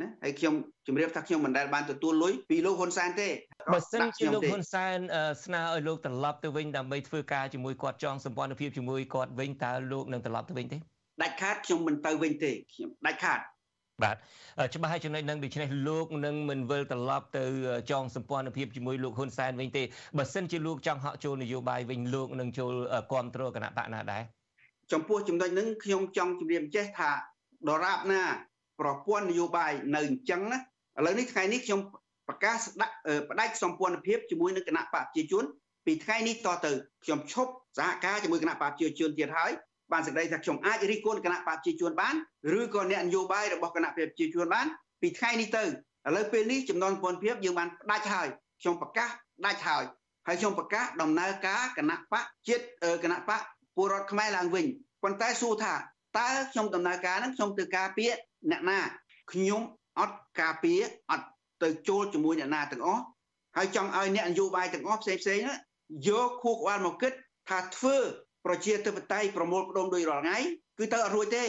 ណាហើយខ្ញុំជម្រាបថាខ្ញុំមិនដែលបានទទួលលុយពីលោកហ៊ុនសែនទេបើសិនជាលោកហ៊ុនសែនស្នើឲ្យលោកត្រឡប់ទៅវិញដើម្បីធ្វើការជាមួយគាត់ចងសម្ព័ន្ធភាពជាមួយគាត់វិញតើលោកនឹងត្រឡប់ទៅវិញទេដាច់ខាតខ្ញុំមិនទៅវិញទេខ្ញុំដាច់ខាត បាទច្បាស់ហើយចំណុចនឹងដូច្នេះលោកនឹងមិនវិលត្រឡប់ទៅចងសម្ព័ន្ធភាពជាមួយលោកហ៊ុនសែនវិញទេបើសិនជាលោកចង់ហក់ចូលនយោបាយវិញលោកនឹងចូលគ្រប់គ្រងគណៈបកណាដែរចំពោះចំណុចនឹងខ្ញុំចង់ជម្រាបចេះថាដរាបណា ប្រព័ន្ធនយោបាយនៅអញ្ចឹងណាឥឡូវនេះថ្ងៃនេះខ្ញុំប្រកាសដាក់ផ្ដាច់សម្ព័ន្ធភាពជាមួយនឹងគណៈបកប្រជាជនពីថ្ងៃនេះតទៅខ្ញុំឈប់សហការជាមួយគណៈបកប្រជាជនទៀតហើយ បានសេចក្តីថាខ្ញុំអាចរិះគន់គណៈបកប្រជាជនបានឬក៏អ្នកនយោបាយរបស់គណៈបកប្រជាជនបានពីថ្ងៃនេះទៅឥឡូវពេលនេះចំណន់ពន្ធភាពយើងបានផ្ដាច់ហើយខ្ញុំប្រកាសដាច់ហើយហើយខ្ញុំប្រកាសដំណើរការគណៈបកជាតិគណៈបកពលរដ្ឋខ្មែរឡើងវិញប៉ុន្តែសួរថាតើខ្ញុំដំណើរការហ្នឹងខ្ញុំទៅការពារអ្នកណាខ្ញុំអត់ការពារអត់ទៅចូលជាមួយអ្នកណាទាំងអស់ហើយចង់ឲ្យអ្នកនយោបាយទាំងអស់ផ្សេងផ្សេងយកខួរក្បាលមកគិតថាធ្វើ ប្រជាធិបតេយ្យប្រមូលផ្ដុំដោយរាល់ថ្ងៃគឺទៅអត់រួចទេ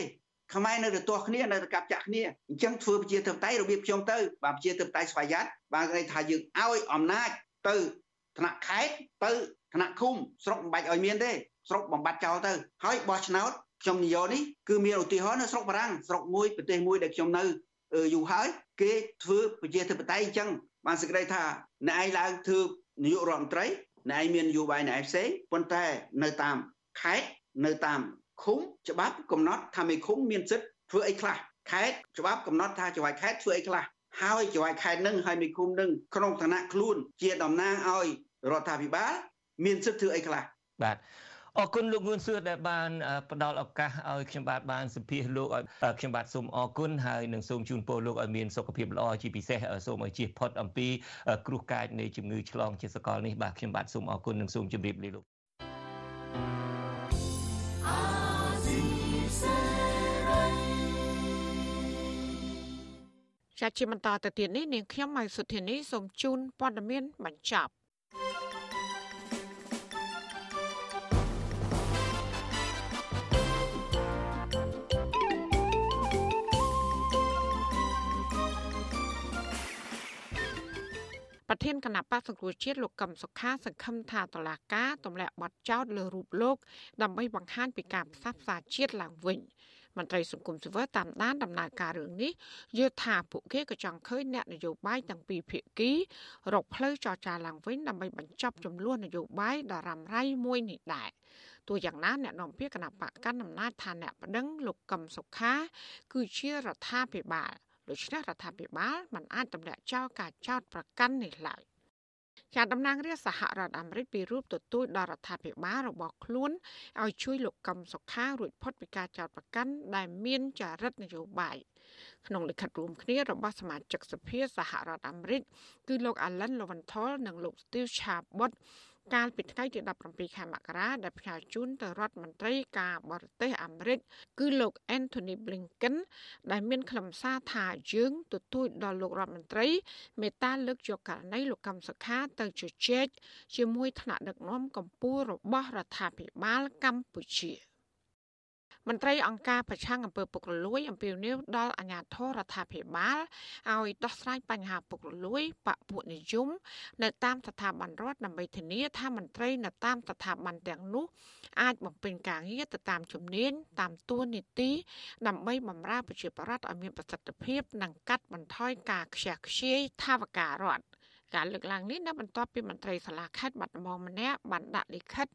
ខ្មែរនៅតែទាស់គ្នានៅតែកាប់ចាក់គ្នាអញ្ចឹងធ្វើប្រជាធិបតេយ្យរបៀបខ្ញុំទៅបាទប្រជាធិបតេយ្យស្វ័យយ័តបាទគេថាយើងឲ្យអំណាចទៅថ្នាក់ខេត្តទៅថ្នាក់ឃុំស្រុកមិនបាច់ឲ្យមានទេស្រុកបំបត្តិចោលទៅហើយបោះឆ្នោតខ្ញុំនិយាយនេះគឺមានឧទាហរណ៍នៅស្រុកបារាំងស្រុកមួយប្រទេសមួយដែលខ្ញុំនៅយូរហើយគេធ្វើប្រជាធិបតេយ្យអញ្ចឹងបានសេចក្តីថាអ្នកឯងឡើងធ្វើនាយករដ្ឋមន្ត្រីអ្នកឯងមាននយោបាយអ្នកឯងផ្សេងប៉ុន្តែនៅតាម ខេត្តនៅតាមឃុំច្បាប់កំណត់ថាមេឃុំមានសិទ្ធិធ្វើអីខ្លះខេត្តច្បាប់កំណត់ថាចៅហ្វាយខេត្តធ្វើអីខ្លះហើយចៅហ្វាយខេត្តនឹងហើយមេឃុំនឹងក្នុងឋានៈខ្លួនជាតំណាងឲ្យរដ្ឋាភិបាលមានសិទ្ធិធ្វើអីខ្លះបាទអរគុណលោកងួនសឿដែលបានផ្ដល់ឱកាសឲ្យខ្ញុំបាទបានសម្ភាសលោកឲ្យខ្ញុំបាទសូមអរគុណហើយនឹងសូមជូនពរលោកឲ្យមានសុខភាពល្អជាពិសេសសូមឲ្យជៀសផុតអំពីគ្រោះកាចនៃជំងឺឆ្លងជាសកលនេះបាទខ្ញុំបាទសូមអរគុណនិងសូមជម្រាបលាលោក ជាជាបន្តទៅទៀតនេះនាងខ្ញុំម៉ៃសុធានីសូមជូនព័ត៌មានបញ្ចប់ប្រធានគណៈបក្សសង្គ្រោះជាតិលោកកឹមសុខាសង្ឃឹមថាតឡាកាទម្លាក់បទចោទលើរូបលោកដើម្បីបង្ហាញពីការផ្សះផ្សាជាតិឡើងវិញ មន្ត្រីសង្គមស៊ីវិលតាមដានដំណើរការរឿងនេះយល់ថាពួកគេក៏ចង់ឃើញអ្នកនយោបាយទាំងពីរភាគីរកផ្លូវចរចាឡើងវិញដើម្បីបញ្ចប់ចំនួននយោបាយដ៏រ៉ាំរ៉ៃមួយនេះដែរទោះយ៉ាងណាអ្នកនាំពាក្យគណៈបកកណ្ដាលអំណាចថាអ្នកប្តឹងលោកកឹមសុខា គឺជារដ្ឋាភិបាលដូច្នេះរដ្ឋាភិបាលមិនអាចទម្លាក់ចោលការចោទប្រកាន់នេះឡើយ ជាតំណាងរាជសហរដ្ឋអាមេរិកពីរូបទទូចដល់រដ្ឋាភិបាលរបស់ខ្លួនឲ្យជួយលោកកឹមសុខារួចផុតពីការចោទប្រកាន់ដែលមានចរិតនយោបាយក្នុងលិខិតរួមគ្នារបស់សមាជិកសភាសហរដ្ឋអាមេរិកគឺលោក Alan Lowenthal និងលោក Steve Chabot កាលពីថ្ងៃទី17ខែមករាដែលផ្ញើជូនទៅរដ្ឋមន្ត្រីការបរទេសអាមេរិកគឺលោក Anthony Blinken ដែលមានខ្លឹមសារថាយើងទទូចដល់លោករដ្ឋមន្ត្រីមេត្តាលើកយកករណីលោកកម្មសខាទៅជជែកជាមួយថ្នាក់ដឹកនាំកម្ពុជារបស់រដ្ឋាភិបាលកម្ពុជា។ មន្ត្រីអង្គការប្រឆាំងអំពើពុករលួយអំពាវនាវដល់អាជ្ញាធររដ្ឋាភិបាលឲ្យដោះស្រាយបញ្ហាពុករលួយបពពួកនិយមនៅតាមស្ថាប័នរដ្ឋដើម្បីធានាថាមន្ត្រីនៅតាមស្ថាប័នទាំងនោះអាចបំពេញការងារទៅតាមជំនាញតាមទួនាទីដើម្បីបម្រើប្រជាពលរដ្ឋឲ្យមានប្រសិទ្ធភាព និងកាត់បន្ថយការខ្ជះខ្ជាយថាវការរដ្ឋ ការលើកឡើងនេះនៅបន្ទាប់ពីមន្ត្រីសាលាខេត្តបាត់ដំបងម្នាក់បានដាក់លិខិត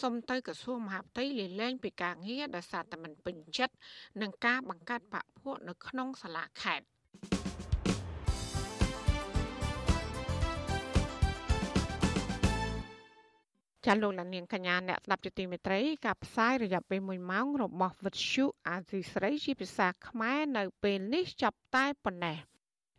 សុំទៅក្រសួងមហាផ្ទៃលាលែងពីការងារដោយសារតែមិនពេញចិត្តនឹងការបង្កើតបកពួកនៅក្នុងសាលាខេត្តចាលោកលានាងកញ្ញាអ្នកស្ដាប់ជាទីមេត្រីការផ្សាយរយៈពេល1ម៉ោងរបស់វិទ្យុអាស៊ីស្រីជាភាសាខ្មែរនៅពេលនេះចាប់តែប៉ុណ្ណេះ។